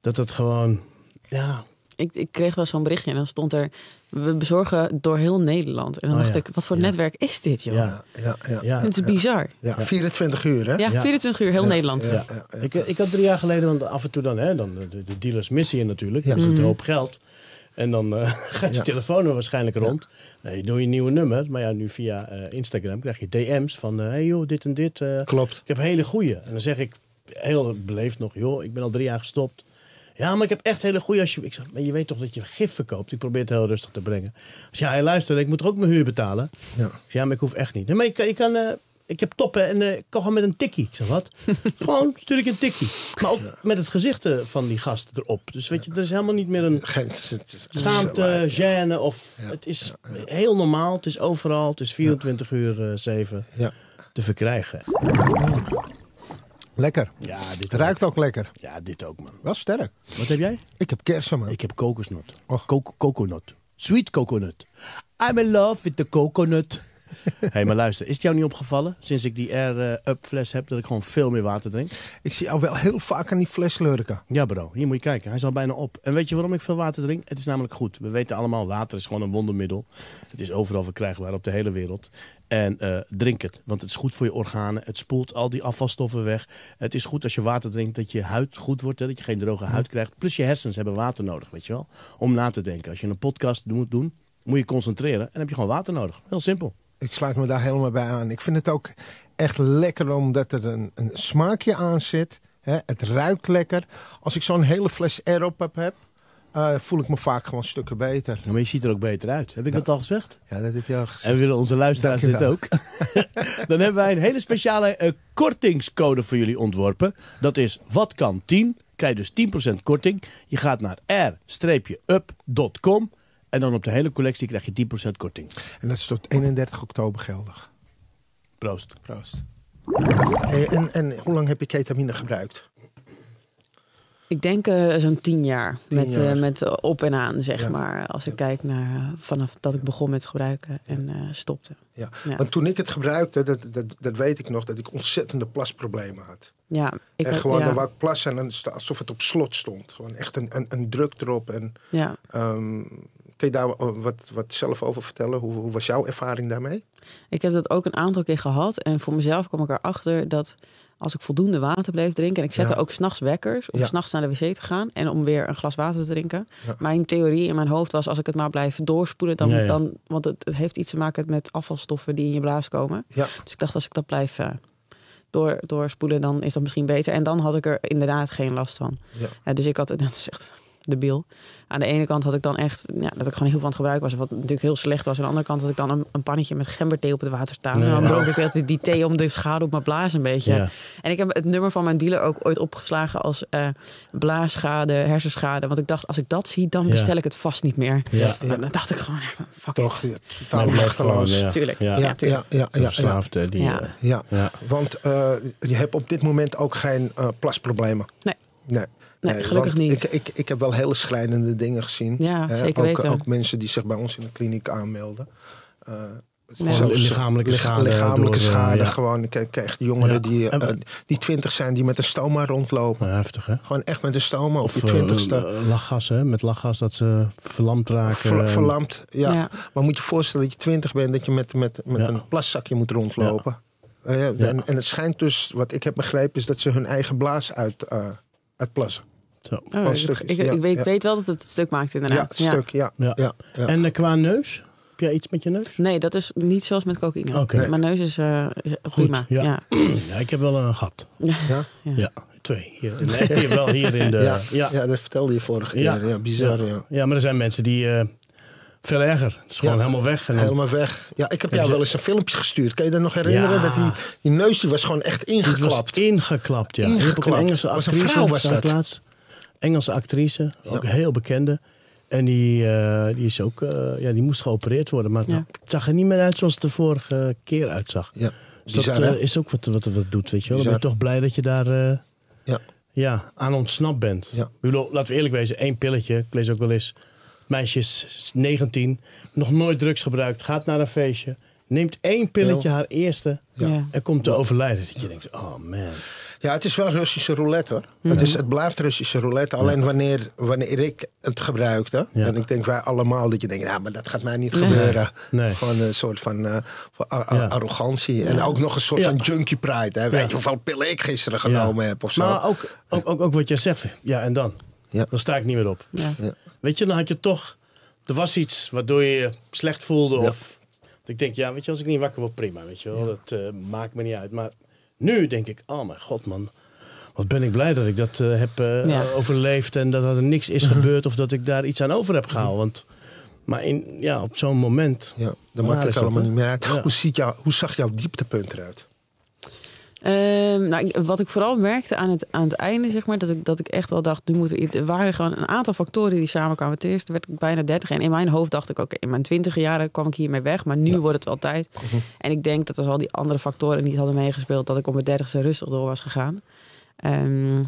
Dat het gewoon, ja, Ik, ik kreeg wel zo'n berichtje en dan stond er... We bezorgen door heel Nederland. En dan Oh, dacht ja. ik, wat voor Ja. netwerk is dit, joh? ja, ja, ja. ja. Dit is bizar. Ja, 24 uur, hè? Ja, Ja. 24 uur, heel Nederland. Ja, Ja. ja, ja. Ik, ik had drie jaar geleden, want af en toe dan, hè, dan de, de dealers missen je natuurlijk. Ja. Dat is Mhm. een hoop geld. En dan eh, *laughs* gaat je Ja. telefoonnummer waarschijnlijk rond. Nee, je doet je nieuwe nummer. Maar ja, nu via eh, Instagram krijg je DM's van... hé hey joh, dit en dit. eh, Klopt. Ik heb hele goeie. En dan zeg ik heel beleefd nog... joh, ik ben al drie jaar gestopt. Ja, maar ik heb echt hele goeie. Als je, ik zeg, maar je weet toch dat je gif verkoopt? Ik probeer het heel rustig te brengen. Als ja, hey, luister, ik moet er ook mijn huur betalen. Ja. Ik zeg, ja, maar ik hoef echt niet. Nee, maar je kan... Eh, ik heb toppen en eh, ik kan gewoon met een tikkie. Ik zeg, wat? *laughs* gewoon stuur ik een tikkie. Maar ook met het gezicht eh, van die gast erop. Dus weet je, er is helemaal niet meer een Geen, schaamte, gêne. Of, Het is heel normaal. Het is overal. Het is 24 uur eh 7 Ja. te verkrijgen. Lekker. Ja, dit Ruikt ook lekker. Ja, dit ook, man. Wel sterk. Wat heb jij? Ik heb kersen, man. Ik heb kokosnot. Och. Coco- coconut. Sweet coconut. I'm in love with the coconut. Hé, *laughs* hey, maar luister. Is het jou niet opgevallen, sinds ik die Air-up fles heb, dat ik gewoon veel meer water drink? Ik zie jou wel heel vaak aan die fles lurken. Ja, bro. Hier moet je kijken. Hij is al bijna op. En weet je waarom ik veel water drink? Het is namelijk goed. We weten allemaal, water is gewoon een wondermiddel. Het is overal verkrijgbaar op de hele wereld. En eh, drink het, want het is goed voor je organen. Het spoelt al die afvalstoffen weg. Het is goed als je water drinkt dat je huid goed wordt. Hè, dat je geen droge huid krijgt. Plus je hersens hebben water nodig, weet je wel. Om na te denken. Als je een podcast moet doen, moet je concentreren. En heb je gewoon water nodig. Heel simpel. Ik sluit me daar helemaal bij aan. Ik vind het ook echt lekker omdat er een, een smaakje aan zit. Hè? Het ruikt lekker. Als ik zo'n hele fles erop heb, heb eh, voel ik me vaak gewoon stukken beter. Maar je ziet er ook beter uit. Heb ik dat al gezegd? Ja, dat heb je al En gezegd. willen onze luisteraars dit ook? *laughs* Dan hebben wij een hele speciale eh, kortingscode voor jullie ontworpen. Dat is wat kan 10. Krijg je dus 10% korting. Je gaat naar r-up.com. En dan op de hele collectie krijg je 10% korting. En dat is tot 31 oktober geldig. Proost. Proost. Hey, en, en hoe lang heb je ketamine gebruikt? Ik denk eh, zo'n tien jaar. Tien met, jaar. eh, met eh, op en aan, zeg Ja. maar. Als ik kijk naar eh, vanaf dat ik begon met gebruiken en eh, stopte. Ja. Ja. Want toen ik het gebruikte, dat, dat, dat weet ik nog, dat ik ontzettende plasproblemen had. Ja, ik en had- gewoon, ja, dan wou ik plassen en alsof het op slot stond. Gewoon echt een, een, een druk erop. En, ja. ehm, kun je daar wat, wat zelf over vertellen? Hoe, hoe was jouw ervaring daarmee? Ik heb dat ook een aantal keer gehad. En voor mezelf kwam ik erachter dat als ik voldoende water bleef drinken... en ik zette Ja. ook s'nachts wekkers om Ja. s'nachts naar de wc te gaan... en om weer een glas water te drinken. Ja. Mijn theorie in mijn hoofd was... als ik het maar blijf doorspoelen... Dan, Ja, ja. dan, want het, het heeft iets te maken met afvalstoffen die in je blaas komen. Ja. Dus ik dacht, als ik dat blijf eh, door, doorspoelen... dan is dat misschien beter. En dan had ik er inderdaad geen last van. Dus ik had, dat is echt debiel. Aan de ene kant had ik dan echt, ja, dat ik gewoon heel veel aan het gebruiken was, wat natuurlijk heel slecht was. Aan de andere kant had ik dan een, een pannetje met gemberthee op het water staan. En dan dronk ik altijd die thee om de schade op mijn blaas een beetje. Ja. En ik heb het nummer van mijn dealer ook ooit opgeslagen als eh blaasschade, hersenschade. Want ik dacht, als ik dat zie, dan Ja. bestel ik het vast niet meer. Ja. En dan dacht ik gewoon, fuck Toch? it. Ja, totaal machteloos. ja. Tuurlijk. Ja. Ja, ja, ja. Die, Ja. eh, ja. ja. Want eh, je hebt op dit moment ook geen eh, plasproblemen. Nee. Nee. Nee, gelukkig niet. Ik, ik, ik heb wel hele schrijnende dingen gezien. Ja, zeker ook, weten. Ook mensen die zich bij ons in de kliniek aanmelden. Eh, Gewoon zelfs lichamelijke lich- schade Lichamelijke door, eh, schade. ja. Gewoon, ik krijg jongeren Ja. die, eh, die twintig zijn, die met een stoma rondlopen. Heftig, hè? Gewoon echt met een stoma op Of die eh, twintigste. lachgas, hè? Met lachgas dat ze verlamd raken. Ver- En- verlamd, ja. Ja. Maar moet je je voorstellen dat je twintig bent, dat je met, met, met Ja. een plaszakje moet rondlopen. Eh, ja, en, en het schijnt dus, wat ik heb begrepen, is dat ze hun eigen blaas uit, eh uitplassen. Zo. Oh, ik, ik, ja, ik weet, ja. weet wel dat het het stuk maakt Ja, inderdaad. het stuk, ja. Ja. ja. ja. En eh, qua neus? Heb jij iets met je neus? Nee, dat is niet zoals met cocaïne. Mijn neus is eh, is prima. ja. Ja. *clears throat* Ja, ik heb wel een gat. Ja? Ja. Ja, twee. Hier. Nee, *laughs* wel hier in de... Ja, ja. ja, dat vertelde je vorige Ja. keer. Ja, bizar, ja. Ja, maar er zijn mensen die... eh, veel erger. Het is gewoon Ja. helemaal weg. En dan- Helemaal weg. Ja, ik heb jou je- wel eens een filmpje gestuurd. Kan je dat nog herinneren? Ja. Dat die, die neus die was gewoon echt Het was ingeklapt. ingeklapt, ja. Ook een Ingeklapt. Engelse Was een actrice. vrouw, was laatst. Engelse actrice, ook heel bekende. En die, eh, die, is ook, eh, ja, die moest geopereerd worden. Maar Ja. het zag er niet meer uit zoals het de vorige keer uitzag. Ja, Dus dat bizar, eh, is ook wat, wat, wat doet, weet je wel. Dan ben je toch blij dat je daar eh, Ja. ja, aan ontsnapt bent. Ja. Bedoel, laten we eerlijk wezen, één pilletje. Ik lees ook wel eens, meisje is 19, nog nooit drugs gebruikt, gaat naar een feestje, neemt één pilletje, haar eerste, Ja. en komt te overlijden. Dat je denkt, oh man. Ja, het is wel Russische roulette hoor. Het, is, het blijft Russische roulette. Alleen wanneer, wanneer ik het gebruikte. Ja. En ik denk wij allemaal dat je denkt, ja, maar dat gaat mij niet Nee. gebeuren. Nee. Gewoon een soort van eh, van Ja. arrogantie. En ook nog een soort Ja. van junkie pride. Hè? Weet je hoeveel pillen ik gisteren genomen heb of zo. Maar ook, ook, ook, ook wat jij zegt, ja en dan? Ja. Dan sta ik niet meer op. Ja. Weet je, dan had je toch, er was iets waardoor je je slecht voelde. Of dat ik denk, ja, weet je, als ik niet wakker word, prima. Weet je wel, dat eh, maakt me niet uit. Maar nu denk ik, oh mijn god man, wat ben ik blij dat ik dat eh, heb eh, Ja. overleefd. En dat er niks is gebeurd of dat ik daar iets aan over heb gehaald. Want, maar in, ja, op zo'n moment... Ja, dat maakt het allemaal niet meer uit. Hoe, ziet jou, hoe zag jouw dieptepunt eruit? Ehm, nou, wat ik vooral merkte aan het, aan het einde, zeg maar, dat ik, dat ik echt wel dacht, nu moet er, waren gewoon een aantal factoren die samenkwamen. Ten eerste werd ik bijna 30 en in mijn hoofd dacht ik, oké, in mijn twintige jaren kwam ik hiermee weg, maar nu wordt het wel tijd. En ik denk dat er al die andere factoren niet hadden meegespeeld, dat ik op mijn dertigste rustig door was gegaan. Ehm,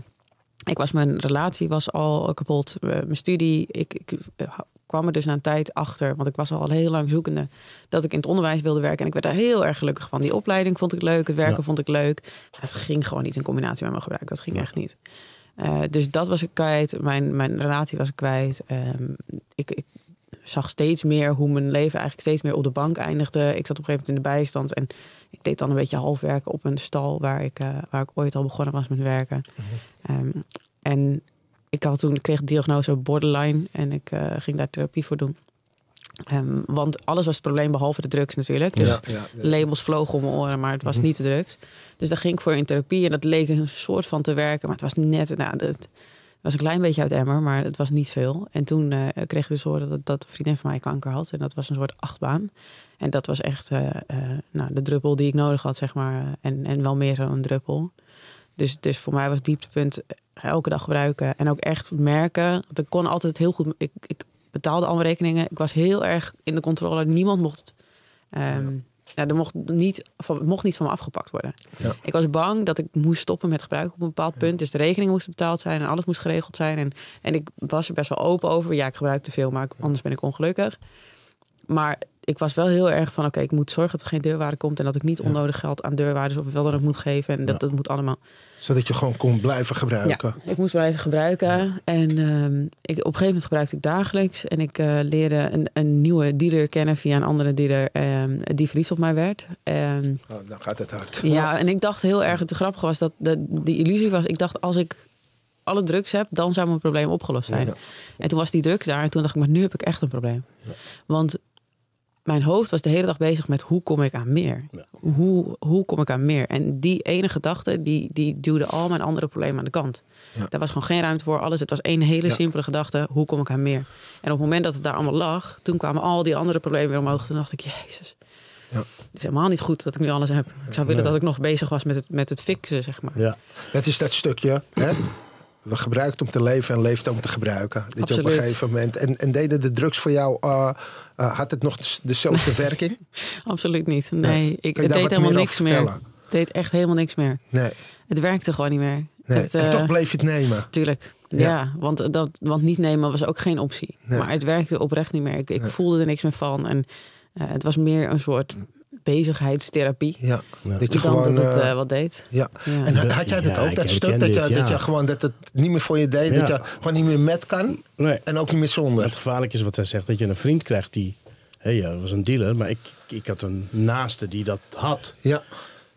ik was, mijn relatie was al kapot, eh, mijn studie, ik, ik eh, kwam er dus na een tijd achter, want ik was al heel lang zoekende, dat ik in het onderwijs wilde werken. En ik werd daar heel erg gelukkig van. Die opleiding vond ik leuk, het werken Ja. vond ik leuk. Maar het ging gewoon niet in combinatie met mijn gebruik. Dat ging echt niet. Eh, dus dat was ik kwijt. Mijn, mijn relatie was ik kwijt. Ehm, ik, ik zag steeds meer hoe mijn leven eigenlijk steeds meer op de bank eindigde. Ik zat op een gegeven moment in de bijstand. En ik deed dan een beetje half werken op een stal waar ik, eh, waar ik ooit al begonnen was met werken. Ehm, en ik had toen ik kreeg de diagnose borderline en ik eh, ging daar therapie voor doen. Ehm, want alles was het probleem behalve de drugs natuurlijk. Dus Ja, ja, de labels vlogen om mijn oren, maar het was niet de drugs. Dus daar ging ik voor in therapie en dat leek een soort van te werken, maar het was net, nou, het, was een klein beetje uit emmer, maar het was niet veel. En toen eh, kreeg ik dus horen dat, dat een vriendin van mij kanker had. En dat was een soort achtbaan. En dat was echt eh, nou, de druppel die ik nodig had, zeg maar. En, en wel meer dan een druppel. Dus, dus voor mij was het dieptepunt elke dag gebruiken. En ook echt merken. Want ik kon altijd heel goed. Ik, ik betaalde alle rekeningen. Ik was heel erg in de controle. Niemand mocht. ehm, ja, er mocht niet, van, mocht niet van me afgepakt worden. Ja. Ik was bang dat ik moest stoppen met gebruiken op een bepaald punt. Dus de rekening moest betaald zijn en alles moest geregeld zijn. En, en ik was er best wel open over. Ja, ik gebruik te veel, maar ik- anders ben ik ongelukkig. Maar ik was wel heel erg van, oké, ik moet zorgen dat er geen deurwaarde komt. En dat ik niet onnodig geld aan deurwaarders of wel dan ook moet geven. En dat, dat moet allemaal. Zodat je gewoon kon blijven gebruiken. Ja, ik moest blijven gebruiken. En ehm, ik, op een gegeven moment gebruikte ik dagelijks. En ik eh, leerde een, een nieuwe dealer kennen via een andere dealer ehm, die verliefd op mij werd. Ehm, Oh, dan gaat het hard. ja, en ik dacht heel erg, het grappige was dat de, die illusie was, ik dacht als ik alle drugs heb, dan zou mijn probleem opgelost zijn. Ja. En toen was die druk daar en toen dacht ik, maar nu heb ik echt een probleem. Want mijn hoofd was de hele dag bezig met hoe kom ik aan meer? Hoe, hoe kom ik aan meer? En die ene gedachte, die, die duwde al mijn andere problemen aan de kant. Ja. Daar was gewoon geen ruimte voor alles. Het was één hele Ja. simpele gedachte, hoe kom ik aan meer? En op het moment dat het daar allemaal lag, toen kwamen al die andere problemen weer omhoog. Toen dacht ik, jezus, Ja. het is helemaal niet goed dat ik nu alles heb. Ik zou willen dat ik nog bezig was met het, met het fixen, zeg maar. Ja. Het is dat stukje. Hè? We gebruiken om te leven en leeft om te gebruiken. Dat je op een gegeven moment. En, en deden de drugs voor jou. eh, eh, had het nog dezelfde *laughs* werking? Absoluut niet. Nee, ik het deed helemaal niks meer. Het deed echt helemaal niks meer. Nee. Het werkte gewoon niet meer. nee. Het, en eh, toch bleef je het nemen. Tuurlijk. Ja. Ja, want, dat, want niet nemen was ook geen optie. Nee. Maar het werkte oprecht niet meer. Ik, ik voelde er niks meer van. En het was meer een soort bezigheidstherapie. Ja. Ja. Dat je dan gewoon. dat het eh, eh, wat deed. ja. Ja. En had jij dat Ja, ook, dat stuk? Dat je, dit, dat je gewoon dat het niet meer voor je deed. Ja. Dat je gewoon niet meer met kan. Nee. En ook niet meer zonder. Het gevaarlijke is wat zij zegt, dat je een vriend krijgt die... Hé, ja, dat was een dealer, maar ik, ik had een naaste die dat had. Ja.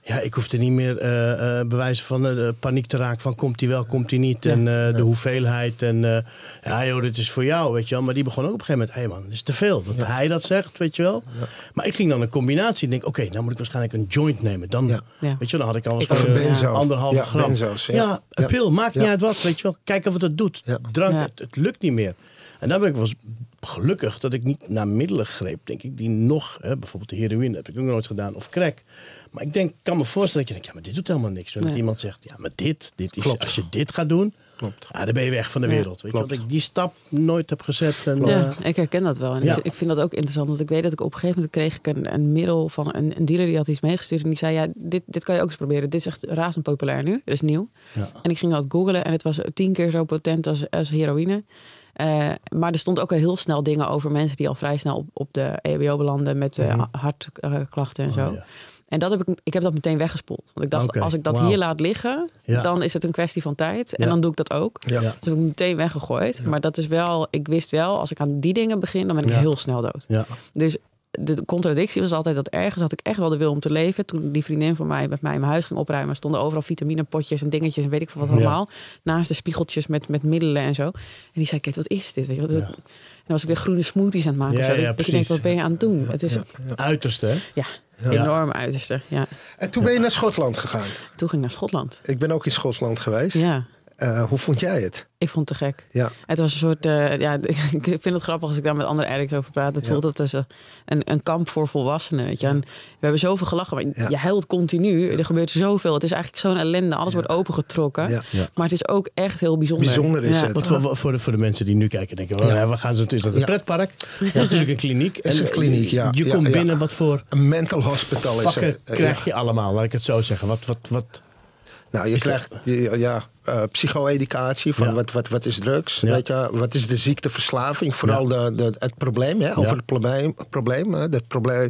Ja, ik hoefde niet meer eh, eh, bewijzen van eh, paniek te raken van komt hij wel, komt hij niet. en eh, de hoeveelheid. En eh, ja joh, dit is voor jou, weet je wel. Maar die begon ook op een gegeven moment, hé man, dit is te veel. Dat hij dat zegt, weet je wel. Maar ik ging dan een combinatie. Ik denk, oké, nou moet ik waarschijnlijk een joint nemen. Dan, Ja. weet je wel, dan had ik al een ja, gram. benzo's. Ja. Ja, een Ja. pil, maakt niet uit wat, weet je wel. Kijken of het het doet. Ja. Drank, Ja. Het, het lukt niet meer. En dan ben ik wel eens gelukkig dat ik niet naar middelen greep, denk ik, die nog, hè, bijvoorbeeld de heroïne heb ik ook nooit gedaan, of crack. Maar ik denk, kan me voorstellen dat je denkt, ja, maar dit doet helemaal niks. En dat Nee. iemand zegt, ja, maar dit, dit is, Klopt. als je dit gaat doen, Klopt. ja, dan ben je weg van de Ja. wereld. Weet je, Klopt. dat ik die stap nooit heb gezet. En, Ja, eh, ik herken dat wel. En ja. ik, ik vind dat ook interessant. Want ik weet dat ik op een gegeven moment kreeg ik een, een middel van een, een dealer die had iets meegestuurd. En die zei, ja, dit, dit kan je ook eens proberen. Dit is echt razend populair nu. Dit is nieuw. Ja. En ik ging dat googlen en het was tien keer zo potent als, als heroïne. Eh, maar er stond ook al heel snel dingen over mensen die al vrij snel op, op de EHBO belanden met eh, hartklachten en zo. Oh, ja. En dat heb ik, ik heb dat meteen weggespoeld. Want ik dacht, als ik dat hier laat liggen, Ja. dan is het een kwestie van tijd. En Ja. dan doe ik dat ook. Ja. Dus heb ik meteen weggegooid. Maar dat is wel, ik wist wel, als ik aan die dingen begin, dan ben ik heel snel dood. Dus de contradictie was altijd dat ergens had ik echt wel de wil om te leven. Toen die vriendin van mij met mij in mijn huis ging opruimen, stonden overal vitaminepotjes en dingetjes en weet ik veel wat allemaal. Naast de spiegeltjes met, met middelen en zo. En die zei, kijk, wat is dit? Weet je, wat, dan was ik weer groene smoothies aan het maken. Ja, of zo. ja, Dat- je denkt, precies. wat ben je aan het doen? Het is, ja, Uiterste, hè? enorm uiterste. Ja. En toen ben je naar Schotland gegaan. Toen ging ik naar Schotland. Ik ben ook in Schotland geweest. Ja, Eh, hoe vond jij het? ik vond het te gek. Ja. Het was een soort, eh, ja, *laughs* ik vind het grappig als ik daar met andere addicts over praat. Het Ja. voelt het als een, een, kamp voor volwassenen, weet je. En we hebben zoveel gelachen, maar Ja. je huilt continu. Er gebeurt zoveel. Het is eigenlijk zo'n ellende. Alles wordt opengetrokken. Ja. Ja. Maar het is ook echt heel bijzonder. Bijzonder is Ja. het. Wat voor, voor, de, voor de mensen die nu kijken, denken, Ja. ja. we gaan zo, is dat een Ja. pretpark? Dat is natuurlijk een kliniek. is een kliniek, ja. Je Ja, komt ja. binnen, wat voor Een mental hospital is het. Krijg ja. je allemaal, laat ik het zo zeggen. Wat, wat, wat, Nou, je Is krijgt je- ja, eh, psycho-educatie van Ja. wat, wat, wat is drugs, Ja. weet je, wat is de ziekteverslaving, vooral de, de, het probleem, hè, over Ja. het probleem, probleem hè, dat probleem,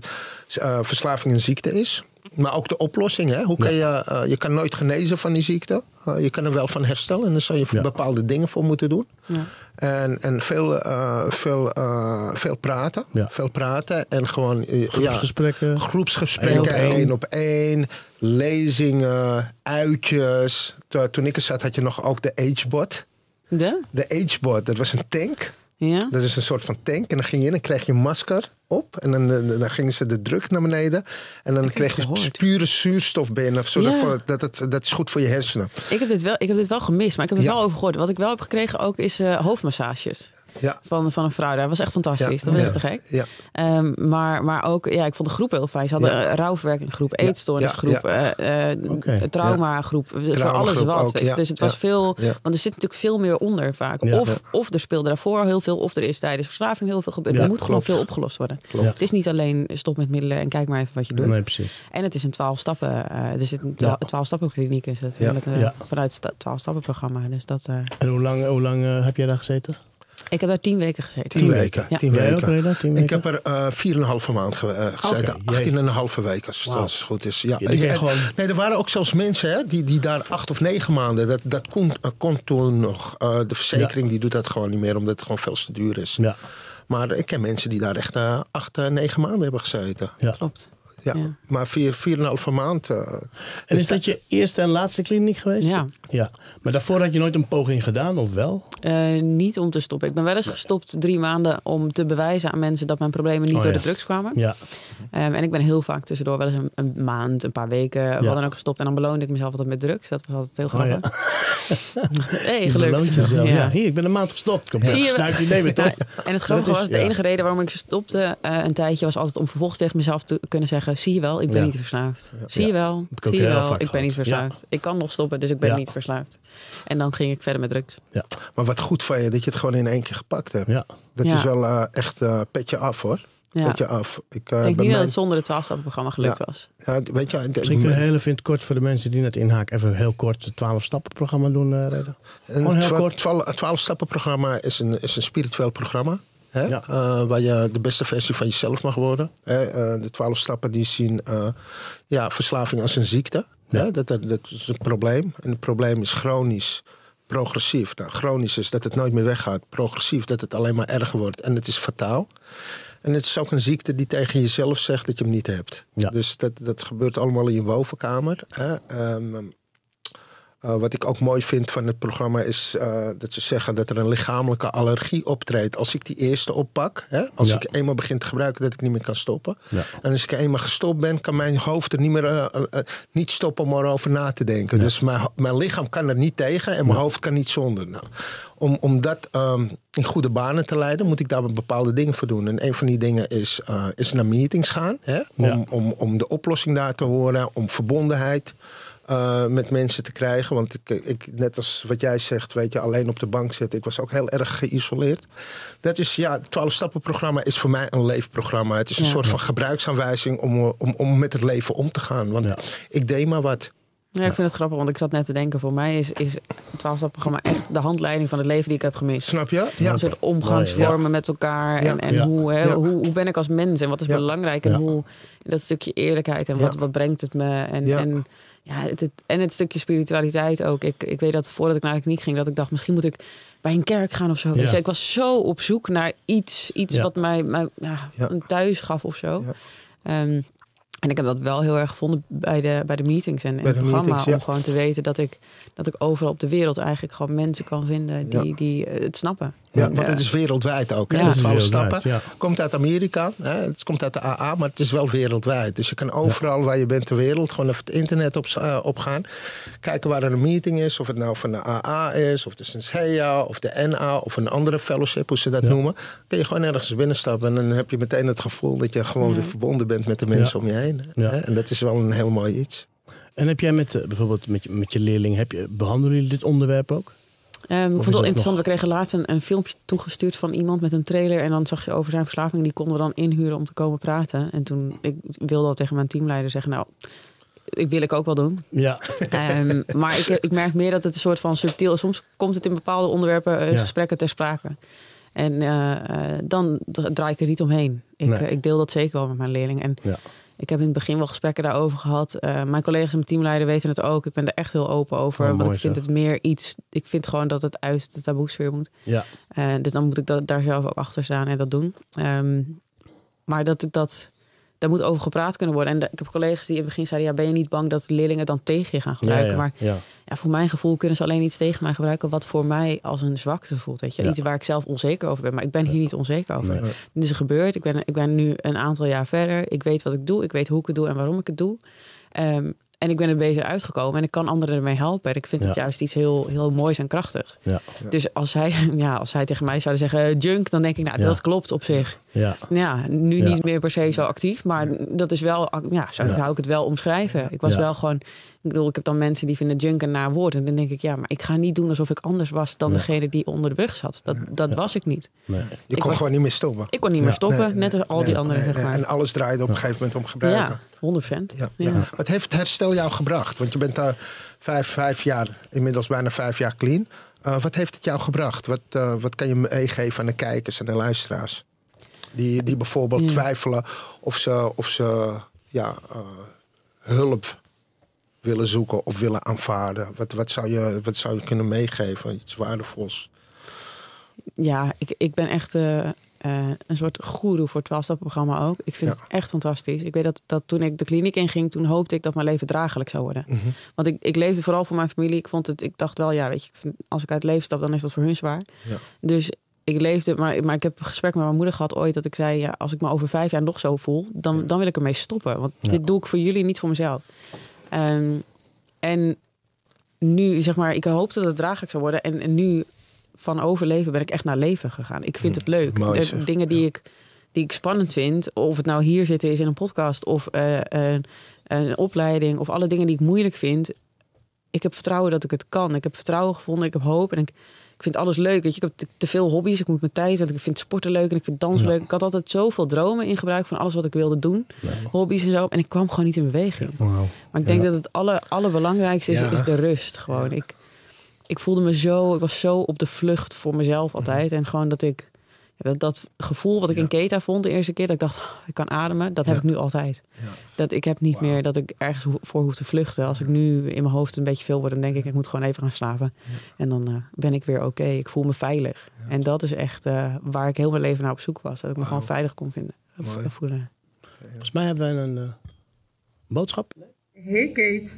eh, verslaving een ziekte is. Maar ook de oplossing, hè? Hoe kan je, eh, je kan nooit genezen van die ziekte. Eh, je kan er wel van herstellen en daar zou je Ja. bepaalde dingen voor moeten doen. Ja. En, en veel, eh, veel, eh, veel praten. Ja. Veel praten en gewoon ja, groepsgesprekken? groepsgesprekken, Één op één. Lezingen, uitjes. Toen- ik er zat had je nog ook de Agebot. De? De Agebot, dat was een tank. Ja? Dat is een soort van tank. En dan ging je in en kreeg je een masker op. En dan, dan gingen ze de druk naar beneden. En dan kreeg je pure zuurstof binnen. Zodat Ja. dat, het, dat is goed voor je hersenen. Ik heb dit wel, ik heb dit wel gemist, maar ik heb het Ja. wel over gehoord. Wat ik wel heb gekregen ook is eh, hoofdmassages Ja. van, van een vrouw. Dat was echt fantastisch. Ja. Dat was Ja. echt te gek. Ja. Ehm, maar, maar ook, ja, ik vond de groep heel fijn. Ze hadden Ja. een rouwverwerkinggroep, eetstoornisgroep, Ja. eh, eh, traumagroep. Voor alles wat. ook. Dus het was Ja. veel, Ja. want er zit natuurlijk veel meer onder vaak. Ja. Of, Ja. of er speelde daarvoor heel veel, of er is tijdens verslaving heel veel gebeurd. Ja, er moet gewoon veel opgelost worden. Klopt. Het is niet alleen stop met middelen en kijk maar even wat je doet. Nee, precies. En het is een 12 stappen. eh, er zit een. 12 stappen kliniek is het. Eh, Ja. Vanuit het 12 stappen programma. Dus dat, eh, En hoe lang, hoe lang heb jij daar gezeten? Ik heb daar 10 weken gezeten. Tien weken. Ja. Tien weken. Tien Ik weken? heb er eh, vier en een halve maand ge- eh, gezeten. Oké, 18 en een halve week, als het goed is. Ja. En- gewoon- Nee, er waren ook zelfs mensen hè, die, die daar acht of negen maanden... Dat, dat kon, eh, kon toen nog. Eh, de verzekering die doet dat gewoon niet meer, omdat het gewoon veel te duur is. Ja. Maar ik ken mensen die daar echt eh, acht, eh, negen maanden hebben gezeten. ja. Klopt. Ja. Ja. Maar vier, vier en een halve maand... eh, En is dat je eerste en laatste kliniek geweest? Ja. ja. Maar daarvoor had je nooit een poging gedaan, of wel? Eh, niet om te stoppen. Ik ben wel eens gestopt drie maanden om te bewijzen aan mensen dat mijn problemen niet Oh, door ja. de drugs kwamen. Ja. Ehm, en ik ben heel vaak tussendoor wel eens een, een maand, een paar weken, wat dan ook gestopt. En dan beloonde ik mezelf altijd met drugs. Dat was altijd heel Oh, ja. grappig. *laughs* hey, Je gelukt. Ja. Ja. Hier, ik ben een maand gestopt. Kom, Zie je snuif je nemen, toch? Ja, en het grappige is- was, de ja. enige reden waarom ik stopte eh, een tijdje was altijd om vervolgens tegen mezelf te kunnen zeggen: zie je wel, ik ben Ja. niet verslaafd. Zie je wel, zie je wel, ik ben niet verslaafd. Ik kan nog stoppen, dus ik ben Ja. niet verslaafd. En dan ging ik verder met drugs. Ja. maar wat goed van je, dat je het gewoon in één keer gepakt hebt. Ja. Dat Ja. is wel eh, echt eh, petje af, hoor. Ja. Petje af. Ik, eh, Ik denk niet dat het zonder het 12-stappenprogramma gelukt Ja. was. ja, weet je, Misschien kun je heel even kort voor de mensen die net inhaken... even heel kort het 12-stappen-programma doen, eh. Gewoon Een heel kort. Het 12-stappen-programma is een, is een spiritueel programma. Hè? Ja. Eh, waar je de beste versie van jezelf mag worden. Hè? Eh, de 12 stappen die zien eh, ja, verslaving als een ziekte. Ja. Hè? Dat, dat, dat is een probleem. En het probleem is chronisch, progressief. Nou, chronisch is dat het nooit meer weggaat. Progressief dat het alleen maar erger wordt. En het is fataal. En het is ook een ziekte die tegen jezelf zegt dat je hem niet hebt. Ja. Dus dat, dat gebeurt allemaal in je bovenkamer. Hè? Ehm, eh, wat ik ook mooi vind van het programma is eh, dat ze zeggen dat er een lichamelijke allergie optreedt. Als ik die eerste oppak, hè, als Ja. ik eenmaal begin te gebruiken, dat ik niet meer kan stoppen. Ja. En als ik eenmaal gestopt ben, kan mijn hoofd er niet meer eh, niet stoppen om erover na te denken. Dus mijn, mijn lichaam kan er niet tegen en mijn hoofd kan niet zonder. Nou, om, om dat ehm, in goede banen te leiden, moet ik daar bepaalde dingen voor doen. En een van die dingen is, is naar meetings gaan. Hè, om, om, om de oplossing daar te horen, om verbondenheid eh, met mensen te krijgen. Want ik, ik, net als wat jij zegt, weet je, alleen op de bank zitten. Ik was ook heel erg geïsoleerd. Dat is, ja, het 12-stappen-programma is voor mij een leefprogramma. Het is een Ja. soort van gebruiksaanwijzing om, om, om met het leven om te gaan. Want Ja. ik deed maar wat. Ja, ik vind het grappig, want ik zat net te denken, voor mij is, is het 12-stappenprogramma echt de handleiding van het leven die ik heb gemist. Snap je? Ja. Een soort omgangsvormen met elkaar. En, en Ja. Hoe, hoe, hoe ben ik als mens en wat is belangrijk? En hoe dat stukje eerlijkheid en wat, wat brengt het me? En, Ja. en, ja, het, het- en het stukje spiritualiteit ook. Ik, ik weet dat voordat ik naar de kliniek ging, dat ik dacht, misschien moet ik bij een kerk gaan of zo. Ja. Dus ik was zo op zoek naar iets, iets Ja. wat mij, mij ja, een thuis gaf of zo. Ehm, en ik heb dat wel heel erg gevonden bij de, bij de meetings en, en Bij het de programma. meetings. Om gewoon te weten dat ik, dat ik overal op de wereld eigenlijk gewoon mensen kan vinden die, die het snappen. Ja, want het is wereldwijd ook. Hè? Ja. Het is 12 wereldwijd, stappen. ja. Komt uit Amerika. Hè? Het komt uit de AA, maar het is wel wereldwijd. Dus je kan overal waar je bent ter wereld gewoon even het internet op, eh, opgaan. Kijken waar er een meeting is. Of het nou van de AA is, of de Sensea, of de NA, of een andere fellowship, hoe ze dat noemen. Kun je gewoon ergens binnenstappen. En dan heb je meteen het gevoel dat je gewoon weer verbonden bent met de mensen om je heen. Hè? En dat is wel een heel mooi iets. En heb jij met, eh, bijvoorbeeld met je, met je leerling, heb je, behandelen jullie dit onderwerp ook? Ehm, ik vond het wel interessant. nog- We kregen laatst een, een filmpje toegestuurd van iemand met een trailer. En dan zag je over zijn verslaving. Die konden we dan inhuren om te komen praten. En toen ik wilde al tegen mijn teamleider zeggen... nou, ik wil ik ook wel doen. Ja. Ehm, maar ik, ik merk meer dat het een soort van subtiel is. Soms komt het in bepaalde onderwerpen, eh, Ja. gesprekken ter sprake. En eh, eh, dan draai ik er niet omheen. Ik, Nee. ik deel dat zeker wel met mijn leerling. En Ja. Ik heb in het begin wel gesprekken daarover gehad. Eh, mijn collega's en mijn teamleider weten het ook. Ik ben er echt heel open over. Oh, want mooi ik vind het meer iets... Ik vind gewoon dat het uit de taboesfeer moet. Ja. Eh, dus dan moet ik dat, daar zelf ook achter staan en dat doen. Ehm, maar dat, dat, daar moet over gepraat kunnen worden. En de- ik heb collega's die in het begin zeiden, ja, ben je niet bang dat leerlingen dan tegen je gaan gebruiken? ja, Maar ja. ja, voor mijn gevoel kunnen ze alleen iets tegen mij gebruiken wat voor mij als een zwakte voelt. Weet je? Iets waar ik zelf onzeker over ben. Maar ik ben hier niet onzeker over. Nee. Dit is gebeurd. Ik ben, ik ben nu een aantal jaar verder. Ik weet wat ik doe. Ik weet hoe ik het doe en waarom ik het doe. Ehm, en ik ben er beter uitgekomen. En ik kan anderen ermee helpen. En ik vind het juist iets heel, heel moois en krachtigs. Ja. Dus als zij, *laughs* ja, als zij tegen mij zouden zeggen eh, junk, dan denk ik, nou, Ja. dat klopt op zich. Ja. Ja, nu Ja. niet meer per se zo actief, maar dat is wel, ja, zo Ja. zou ik het wel omschrijven. Ik was Ja. wel gewoon, ik bedoel, ik heb dan mensen die vinden junk een naar woord. En dan denk ik, ja, maar ik ga niet doen alsof ik anders was dan Nee. degene die onder de brug zat. Dat, dat was ik niet. Nee. Je Ik kon was- gewoon niet meer stoppen. Ik kon niet meer stoppen, Nee, net als al nee, die anderen, nee, zeg maar. En alles draaide op een gegeven moment om gebruiken. ja, 100 procent. Ja, Ja. ja. Wat heeft het herstel jou gebracht? Want je bent daar vijf, vijf jaar, inmiddels bijna vijf jaar clean. Eh, wat heeft het jou gebracht? Wat, eh, wat kan je meegeven aan de kijkers en de luisteraars? Die, die bijvoorbeeld Ja. twijfelen of ze, of ze ja, eh, hulp willen zoeken of willen aanvaarden. Wat, wat, zou je, wat zou je kunnen meegeven? Iets waardevols. Ja, ik, ik ben echt eh, een soort goeroe voor het 12-stappenprogramma ook. Ik vind Ja. het echt fantastisch. Ik weet dat, dat toen ik de kliniek inging, toen hoopte ik dat mijn leven draaglijk zou worden. Mhm. Want ik, ik leefde vooral voor mijn familie. Ik, vond het, ik dacht wel, ja, weet je, als ik uit het leven stap, dan is dat voor hun zwaar. Ja. Dus ik leefde, maar, maar ik heb een gesprek met mijn moeder gehad ooit dat ik zei, ja, als ik me over vijf jaar nog zo voel, dan, dan wil ik ermee stoppen. Want Ja. dit doe ik voor jullie, niet voor mezelf. Ehm, en nu, zeg maar, ik hoopte dat het draaglijk zou worden. En, en nu van overleven ben ik echt naar leven gegaan. Ik vind het leuk. Mooi De dingen die, ik, die ik spannend vind, of het nou hier zitten is in een podcast of eh, een, een opleiding of alle dingen die ik moeilijk vind. Ik heb vertrouwen dat ik het kan. Ik heb vertrouwen gevonden, ik heb hoop en ik vind alles leuk. Weet je, ik heb te, veel hobby's. Ik moet mijn tijd, want ik vind sporten leuk en ik vind dans Ja. leuk. Ik had altijd zoveel dromen in gebruik van alles wat ik wilde doen, hobby's en zo. En ik kwam gewoon niet in beweging. Maar ik denk dat het alle, allerbelangrijkste is, is de rust. Gewoon. Ik, ik voelde me zo, ik was zo op de vlucht voor mezelf altijd. En gewoon dat ik, dat, dat gevoel wat ik in Keta vond de eerste keer, dat ik dacht, "Oh, ik kan ademen, dat heb Ja. ik nu altijd. Ja. Dat ik heb niet meer dat ik ergens ho- voor hoef te vluchten. Als ik nu in mijn hoofd een beetje veel word, dan denk ik, ik moet gewoon even gaan slapen. En dan eh, ben ik weer oké. Ik voel me veilig. En dat is echt eh, waar ik heel mijn leven naar op zoek was. Dat ik me gewoon veilig kon vinden. Mooi. voelen. Volgens mij hebben we een eh, boodschap. Hey Kate,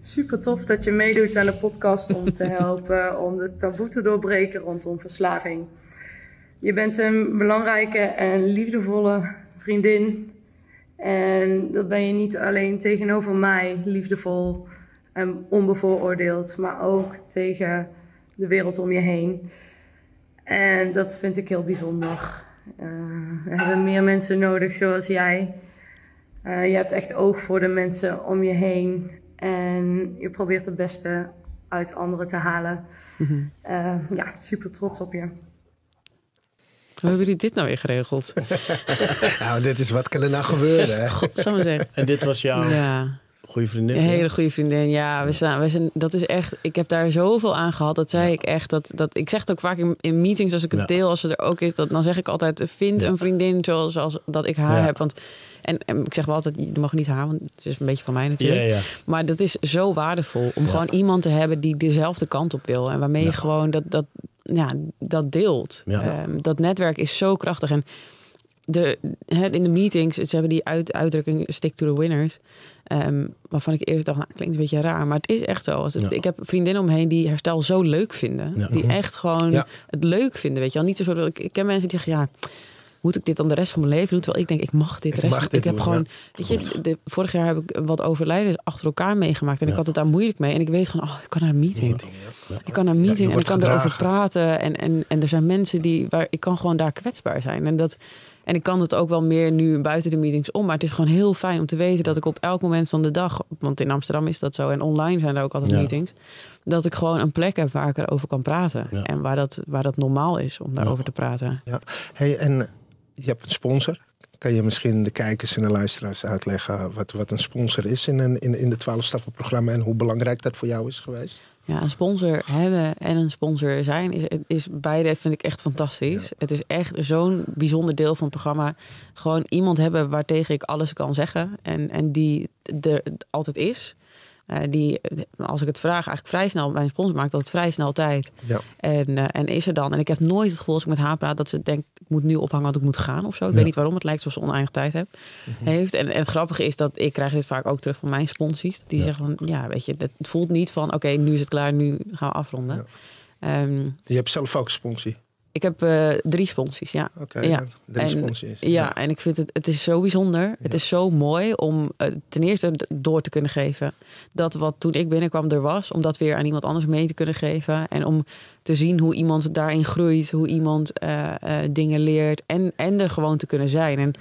super tof dat je meedoet aan de podcast om te *laughs* helpen om de taboe te doorbreken rondom verslaving. Je bent een belangrijke en liefdevolle vriendin. En dat ben je niet alleen tegenover mij liefdevol en onbevooroordeeld, maar ook tegen de wereld om je heen. En dat vind ik heel bijzonder. Eh, we hebben meer mensen nodig zoals jij. Eh, je hebt echt oog voor de mensen om je heen. En je probeert het beste uit anderen te halen. Eh, ja, super trots op je. Hoe hebben jullie dit nou weer geregeld? *laughs* Nou, dit is wat kan er nou gebeuren. Hè? God, zou maar zeggen. En dit was jouw Ja. goede vriendin. Een hele goede vriendin. Ja, we staan, we zijn, dat is echt. Ik heb daar zoveel aan gehad. Dat zei ik echt. Dat, dat, ik zeg het ook vaak in, in meetings als ik het Ja. deel, als het er ook is. Dat, dan zeg ik altijd: vind een vriendin zoals als dat ik haar Ja. heb. Want en, en ik zeg wel altijd: je mag niet haar, want het is een beetje van mij natuurlijk. Ja, ja. Maar dat is zo waardevol om Ja. gewoon iemand te hebben die dezelfde kant op wil. En waarmee Ja. je gewoon dat, dat, ja, dat deelt. Ja. Ehm, dat netwerk is zo krachtig. En de, in de meetings, ze hebben die uit, uitdrukking stick to the winners. Ehm, waarvan ik eerst dacht, nou, klinkt een beetje raar. Maar het is echt zo. Als het- Ja. Ik heb vriendinnen omheen die herstel zo leuk vinden. Ja. Die Mhm. echt gewoon het leuk vinden. Weet je wel. Niet zo ik, ik ken mensen die zeggen, ja... Moet ik dit dan de rest van mijn leven doen? Terwijl ik denk, ik mag dit Ik rest mag van- dit Ik heb gewoon, weet je, de, vorig jaar heb ik wat overlijdens achter elkaar meegemaakt. En ik had het daar moeilijk mee. En ik weet gewoon, oh, ik kan naar een meeting. Ja. Ik kan naar een meeting en ik kan erover praten. En, en, en er zijn mensen die waar ik kan gewoon daar kwetsbaar zijn. En, dat, en ik kan het ook wel meer nu buiten de meetings om. Maar het is gewoon heel fijn om te weten dat ik op elk moment van de dag, want in Amsterdam is dat zo en online zijn er ook altijd Ja. meetings, dat ik gewoon een plek heb waar ik erover kan praten. Ja. En waar dat, waar dat normaal is om daarover te praten. Ja. Hey, en je hebt een sponsor. Kan je misschien de kijkers en de luisteraars uitleggen wat, wat een sponsor is in, een, in, in de 12 stappen programma en hoe belangrijk dat voor jou is geweest? Ja, een sponsor hebben en een sponsor zijn is, is beide vind ik echt fantastisch. Het is echt zo'n bijzonder deel van het programma. Gewoon iemand hebben waartegen ik alles kan zeggen en, en die er altijd is. Eh, die, als ik het vraag, eigenlijk vrij snel, mijn sponsor maakt dat het vrij snel tijd. Ja. En, eh, en is er dan. En ik heb nooit het gevoel als ik met haar praat dat ze denkt, ik moet nu ophangen, want ik moet gaan of zo. Ik Ja. weet niet waarom. Het lijkt alsof ze oneindig tijd heb, heeft. En, en het grappige is dat ik krijg dit vaak ook terug van mijn sponsies. Die zeggen van, ja, weet je, het voelt niet van, oké, nu is het klaar, nu gaan we afronden. Ehm, Je hebt zelf ook sponsie. Ik heb eh, drie sponsies, ja. Oké, Ja. ja. drie En- sponsies. Ja, en ik vind het, het is zo bijzonder. Het is zo mooi om eh, ten eerste door te kunnen geven. Dat wat toen ik binnenkwam er was, om dat weer aan iemand anders mee te kunnen geven. En om te zien hoe iemand daarin groeit, hoe iemand eh, eh, dingen leert. En, en er gewoon te kunnen zijn. En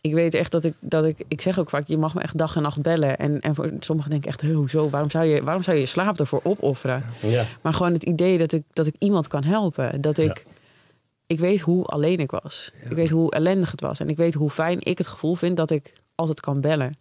ik weet echt dat ik, dat ik, ik zeg ook vaak, je mag me echt dag en nacht bellen. En, en voor sommigen denken echt, "Huh, hoezo, waarom zou, je, waarom zou je je slaap ervoor opofferen? Ja. Maar gewoon het idee dat ik, dat ik iemand kan helpen. Dat ik, ik weet hoe alleen ik was. Ik weet hoe ellendig het was. En ik weet hoe fijn ik het gevoel vind dat ik altijd kan bellen.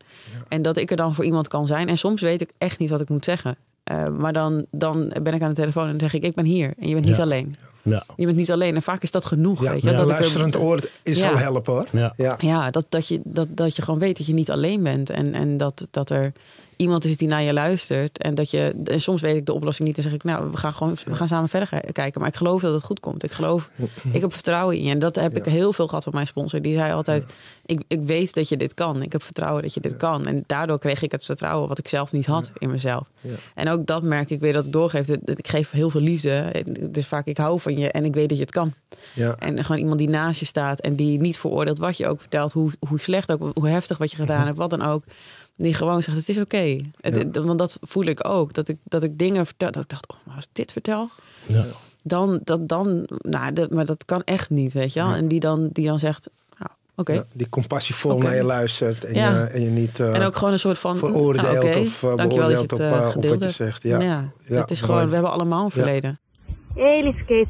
En dat ik er dan voor iemand kan zijn. En soms weet ik echt niet wat ik moet zeggen. Eh, maar dan, dan ben ik aan de telefoon en dan zeg ik, ik ben hier. En je bent niet Ja. alleen. Ja. Je bent niet alleen. En vaak is dat genoeg. Ja, weet je? ja, dat ik luisterend oor is al helpen hoor. Ja. Ja. dat, dat, je, dat, dat je gewoon weet dat je niet alleen bent. En, en dat, dat er iemand is die naar je luistert. En dat je. En soms weet ik de oplossing niet. Dan zeg ik, nou, we gaan gewoon we gaan samen verder kijken. Maar ik geloof dat het goed komt. Ik geloof, ik heb vertrouwen in je. En dat heb ik heel veel gehad van mijn sponsor. Die zei altijd: ik, ik weet dat je dit kan. Ik heb vertrouwen dat je dit kan. En daardoor kreeg ik het vertrouwen wat ik zelf niet had in mezelf. Ja. En ook dat merk ik weer dat ik doorgeef. Ik geef heel veel liefde. Het is vaak, ik hou van je en ik weet dat je het kan. Ja. En gewoon iemand die naast je staat en die niet veroordeelt wat je ook vertelt, hoe, hoe slecht ook, hoe heftig wat je gedaan hebt, wat dan ook. Die gewoon zegt: Het is oké. Want dat voel ik ook. Dat ik, dat ik dingen vertel. Dat ik dacht: oh, maar als ik dit vertel, Ja. dan, dat, dan, nou, dat, maar dat kan echt niet, weet je wel. En die dan, die dan zegt: nou, Oké. Ja, die compassievol naar je luistert en, Ja. je, en je niet eh, En ook gewoon een soort van veroordeelt nou, of eh, je beoordeelt op, het, eh, eh, op wat je zegt. Ja. Ja, het is gewoon, we hebben allemaal een verleden. Hey lieve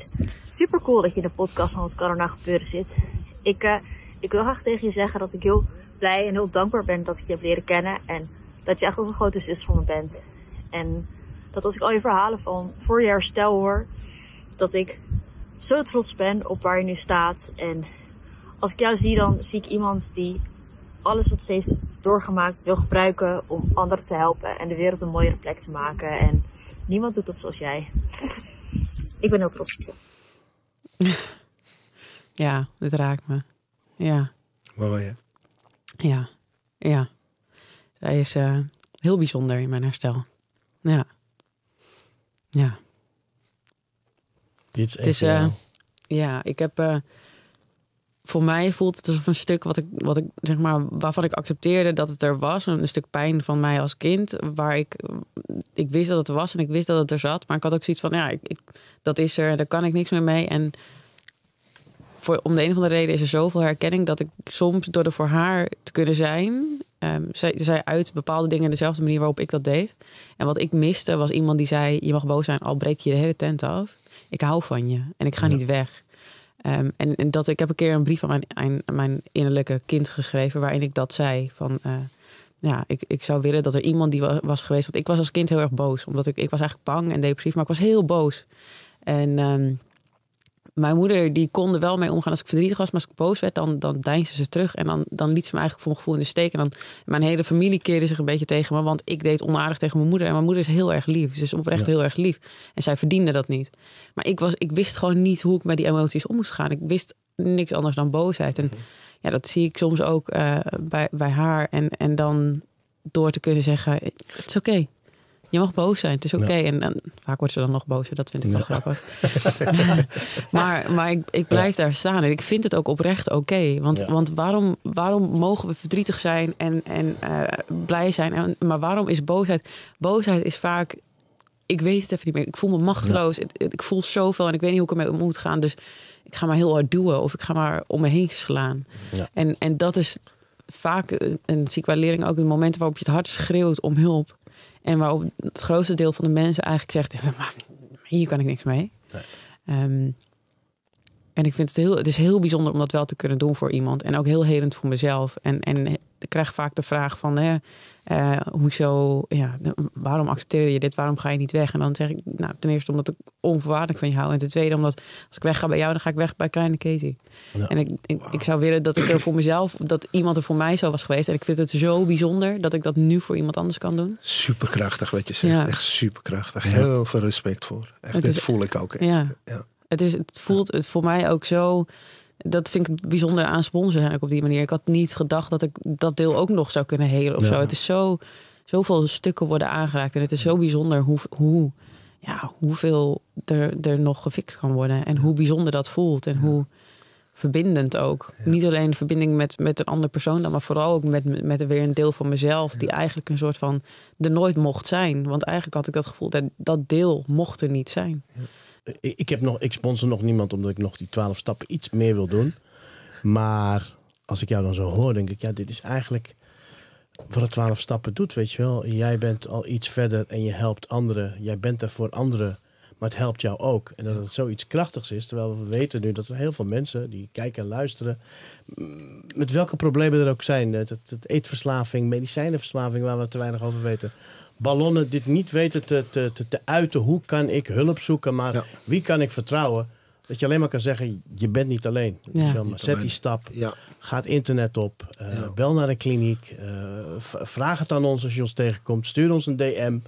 super cool dat je in de podcast van wat kan er gebeuren zit. Ik, eh, ik wil graag tegen je zeggen dat ik heel blij en heel dankbaar ben dat ik je heb leren kennen. En dat je echt als een grote zus van me bent. En dat als ik al je verhalen van voor je herstel hoor, dat ik zo trots ben op waar je nu staat. En als ik jou zie, dan zie ik iemand die alles wat ze heeft doorgemaakt wil gebruiken om anderen te helpen en de wereld een mooiere plek te maken. En niemand doet dat zoals jij. Ik ben heel trots op je. *laughs* Ja, dit raakt me. Ja, Waar wil je? ja, ja. Zij is eh, heel bijzonder in mijn herstel. Ja. Ja. Dit is Het is, eh, eh, Ja, ik heb. Voor mij voelt het alsof een stuk wat ik, wat ik zeg maar, waarvan ik accepteerde dat het er was. Een, stuk pijn van mij als kind. Waar ik. Ik wist dat het er was en ik wist dat het er zat. Maar ik had ook zoiets van: ja, ik, ik- dat is er, daar kan ik niks meer mee. En voor, om de een of andere reden is er zoveel herkenning dat ik soms door er voor haar te kunnen zijn. zij, zij uit bepaalde dingen dezelfde manier waarop ik dat deed. En wat ik miste was iemand die zei: Je mag boos zijn, al breek je de hele tent af. Ik hou van je en ik ga niet weg. Ehm, en, en dat ik heb een keer een brief aan mijn, aan, mijn innerlijke kind geschreven waarin ik dat zei van eh, ja, ik, ik zou willen dat er iemand die wa- was geweest. Want ik was als kind heel erg boos. Omdat ik, ik was eigenlijk bang en depressief, maar ik was heel boos. En ehm, mijn moeder die kon er wel mee omgaan als ik verdrietig was. Maar als ik boos werd, dan, dan deinsde ze terug. En dan, dan liet ze me eigenlijk voor mijn gevoel in de steek. En dan, mijn hele familie keerde zich een beetje tegen me. Want ik deed onaardig tegen mijn moeder. En mijn moeder is heel erg lief. Ze is oprecht heel erg lief. En zij verdiende dat niet. Maar ik, was, ik wist gewoon niet hoe ik met die emoties om moest gaan. Ik wist niks anders dan boosheid. En ja, dat zie ik soms ook eh, bij, bij haar. En, en dan door te kunnen zeggen, het is oké. Je mag boos zijn, het is oké. En, en vaak wordt ze dan nog bozer, dat vind ik wel grappig. *laughs* maar maar ik, ik blijf daar staan en ik vind het ook oprecht oké. Want, want waarom, waarom mogen we verdrietig zijn en, en eh, blij zijn? En, maar waarom is boosheid? Boosheid is vaak, ik weet het even niet meer. Ik voel me machteloos. Ik voel zoveel en ik weet niet hoe ik ermee om moet gaan. Dus ik ga maar heel hard duwen of ik ga maar om me heen slaan. Ja. En, en dat is vaak, eh, en zie ik bij ook, de momenten waarop je het hard schreeuwt om hulp. En waarop het grootste deel van de mensen eigenlijk zegt, "Ja, *laughs* maar hier kan ik niks mee. Nee. Ehm, en ik vind het heel, het is heel bijzonder om dat wel te kunnen doen voor iemand. En ook heel helend voor mezelf. En, en ik krijg vaak de vraag van, hè, eh, hoezo, ja, waarom accepteer je dit? Waarom ga je niet weg? En dan zeg ik, nou, ten eerste omdat ik onvoorwaardelijk van je hou. En ten tweede omdat als ik weg ga bij jou, dan ga ik weg bij kleine Katie. Ja. En ik, ik, ik zou willen dat ik er voor mezelf, dat iemand er voor mij zo was geweest. En ik vind het zo bijzonder dat ik dat nu voor iemand anders kan doen. Superkrachtig wat je zegt. Ja. Echt superkrachtig. Heel veel respect voor. Echt, Het dit is- voel ik ook echt. Ja. Ja. Het, is, het voelt het voor mij ook zo. Dat vind ik bijzonder aan sponsor zijn ook op die manier. Ik had niet gedacht dat ik dat deel ook nog zou kunnen helen of Ja. zo. Het is zo, zoveel stukken worden aangeraakt. En het is zo bijzonder hoe, hoe, ja, hoeveel er, er nog gefixt kan worden. En hoe bijzonder dat voelt. En hoe verbindend ook. Niet alleen verbinding met, met een andere persoon dan, maar vooral ook met, met weer een deel van mezelf. Die eigenlijk een soort van er nooit mocht zijn. Want eigenlijk had ik dat gevoel dat dat deel mocht er niet zijn. Ik, heb nog, ik sponsor nog niemand omdat ik nog die twaalf stappen iets meer wil doen. Maar als ik jou dan zo hoor, denk ik, ja, dit is eigenlijk wat de twaalf stappen doet, weet je wel. Jij bent al iets verder en je helpt anderen. Jij bent er voor anderen, maar het helpt jou ook. En dat het zoiets krachtigs is, terwijl we weten nu dat er heel veel mensen die kijken en luisteren, mm, met welke problemen er ook zijn, het, het, het eetverslaving, medicijnenverslaving, waar we te weinig over weten. Ballonnen, dit niet weten te, te, te, te uiten. Hoe kan ik hulp zoeken, maar Ja. wie kan ik vertrouwen? Dat je alleen maar kan zeggen, je bent niet alleen. Maar zet alleen. die stap. Ja. Ga het internet op. eh, Ja. Bel naar een kliniek. eh, vraag het aan ons als je ons tegenkomt. Stuur ons een DM.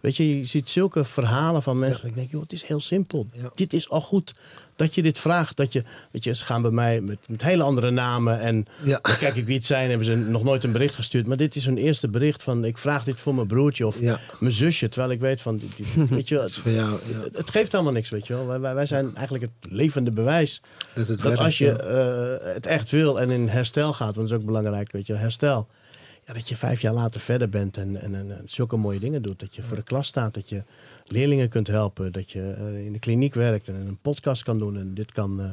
Weet je, je ziet zulke verhalen van mensen. Ik denk, joh, het is heel simpel. Ja. Dit is al goed dat je dit vraagt. Dat je, weet je, ze gaan bij mij met, met hele andere namen. En Ja. dan kijk ik wie het zijn. Hebben ze nog nooit een bericht gestuurd. Maar dit is hun eerste bericht van... ik vraag dit voor mijn broertje of mijn zusje. Terwijl ik weet van... Dit, dit- *laughs* weet je, jou. Het, het geeft helemaal niks, weet je wel. Wij, wij, zijn eigenlijk het levende bewijs Dat het dat werkt, als je eh, het echt wil en in herstel gaat, want dat is ook belangrijk, weet je, herstel. Ja, dat je vijf jaar later verder bent en, en, en, en zulke mooie dingen doet. Dat je voor de klas staat, dat je leerlingen kunt helpen, dat je eh, in de kliniek werkt en een podcast kan doen. En dit kan eh,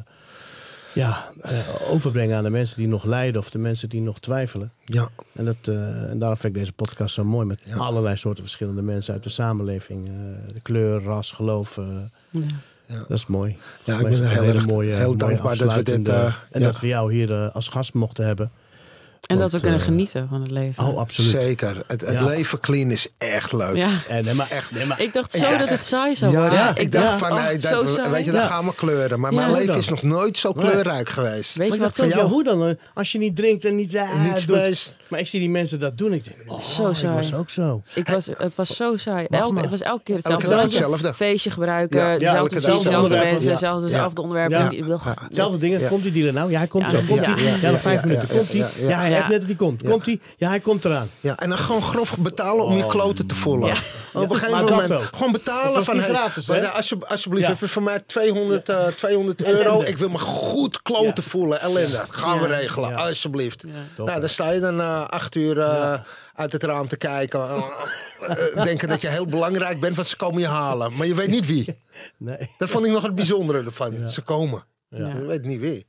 ja, eh, overbrengen aan de mensen die nog lijden of de mensen die nog twijfelen. Ja. En, dat, eh, en daarom vind ik deze podcast zo mooi met Ja. allerlei soorten verschillende mensen uit de samenleving. eh, de kleur, ras, geloof. Ja. Ja. dat is mooi. Ja, ik ben heel erg- mooie, heel mooie dankbaar dat we dit, eh, en ja. dat we jou hier als gast mochten hebben. En dat we kunnen eh, genieten van het leven. Oh, absoluut. Zeker. Het, het Ja. leven clean is echt leuk. ja. En, nee, maar, Echt. nee, maar, Ik dacht zo Ja, dat het saai zou worden. ja, ik dacht van, oh, nee, dat, saai. weet je, dan Ja. gaan we kleuren. Maar Ja. mijn leven dan? is nog nooit zo kleurrijk geweest. Weet maar je wat ja, hoe dan? eh, Als je niet drinkt en niet eh, Niets doet. Maar ik zie die mensen dat doen. Ik denk, oh, Zo ik saai. was ook zo. Ik was, het was zo saai. Elke, het was elke keer Elke hetzelfde. Feestje gebruiken, dezelfde mensen, dezelfde, onderwerpen. Hetzelfde dingen. Komt die dealer nou? Ja, hij komt zo. ja, Komt ja, hij? ja, vijf minuten. Komt hij? ja, ja. Net dat hij komt. Ja. Komt hij? Ja, hij komt eraan. Ja, en dan gewoon grof betalen om je kloten te voelen. Ja. Op een gegeven moment gewoon betalen van... hey, gratis, hè? alsje- alsjeblieft, heb je voor mij 200, eh, 200 euro. Ik wil me goed kloten voelen. Ellende. Gaan we regelen, alsjeblieft. Nou, dan sta je dan eh, acht uur eh, uit het raam te kijken. Eh, denken dat je heel belangrijk bent, want ze komen je halen. Maar je weet niet wie. *laughs* Nee. Dat vond ik nog het bijzondere ervan. Ze komen. Ja. Je weet niet wie.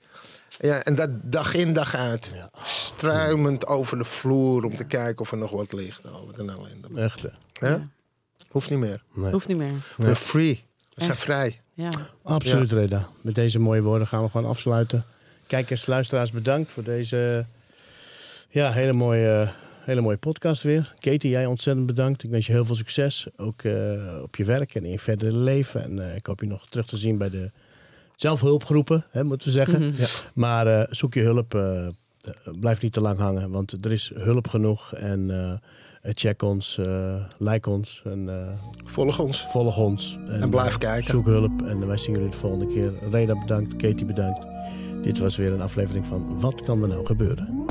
Ja, en dat dag in dag uit. Struimend over de vloer om te kijken of er nog wat ligt. Oh, wat een ellende. Echt. hè? Hè? Hoeft niet meer. Nee. Hoeft niet meer. We're free. We zijn Echt. vrij. Ja. Absoluut, Reda. Met deze mooie woorden gaan we gewoon afsluiten. Kijkers, luisteraars, bedankt voor deze ja, hele, mooie, hele mooie podcast weer. Katie, jij ontzettend bedankt. Ik wens je heel veel succes. Ook eh, op je werk en in je verdere leven. En eh, ik hoop je nog terug te zien bij de zelfhulpgroepen, hè, moeten we zeggen. Ja. Maar eh, zoek je hulp. eh, eh, blijf niet te lang hangen, want er is hulp genoeg. En eh, check ons, eh, like ons en eh, Volg ons. volg ons. En blijf kijken. Zoek hulp en wij zien jullie de volgende keer. Reda bedankt, Katie bedankt. Dit was weer een aflevering van Wat kan er nou gebeuren?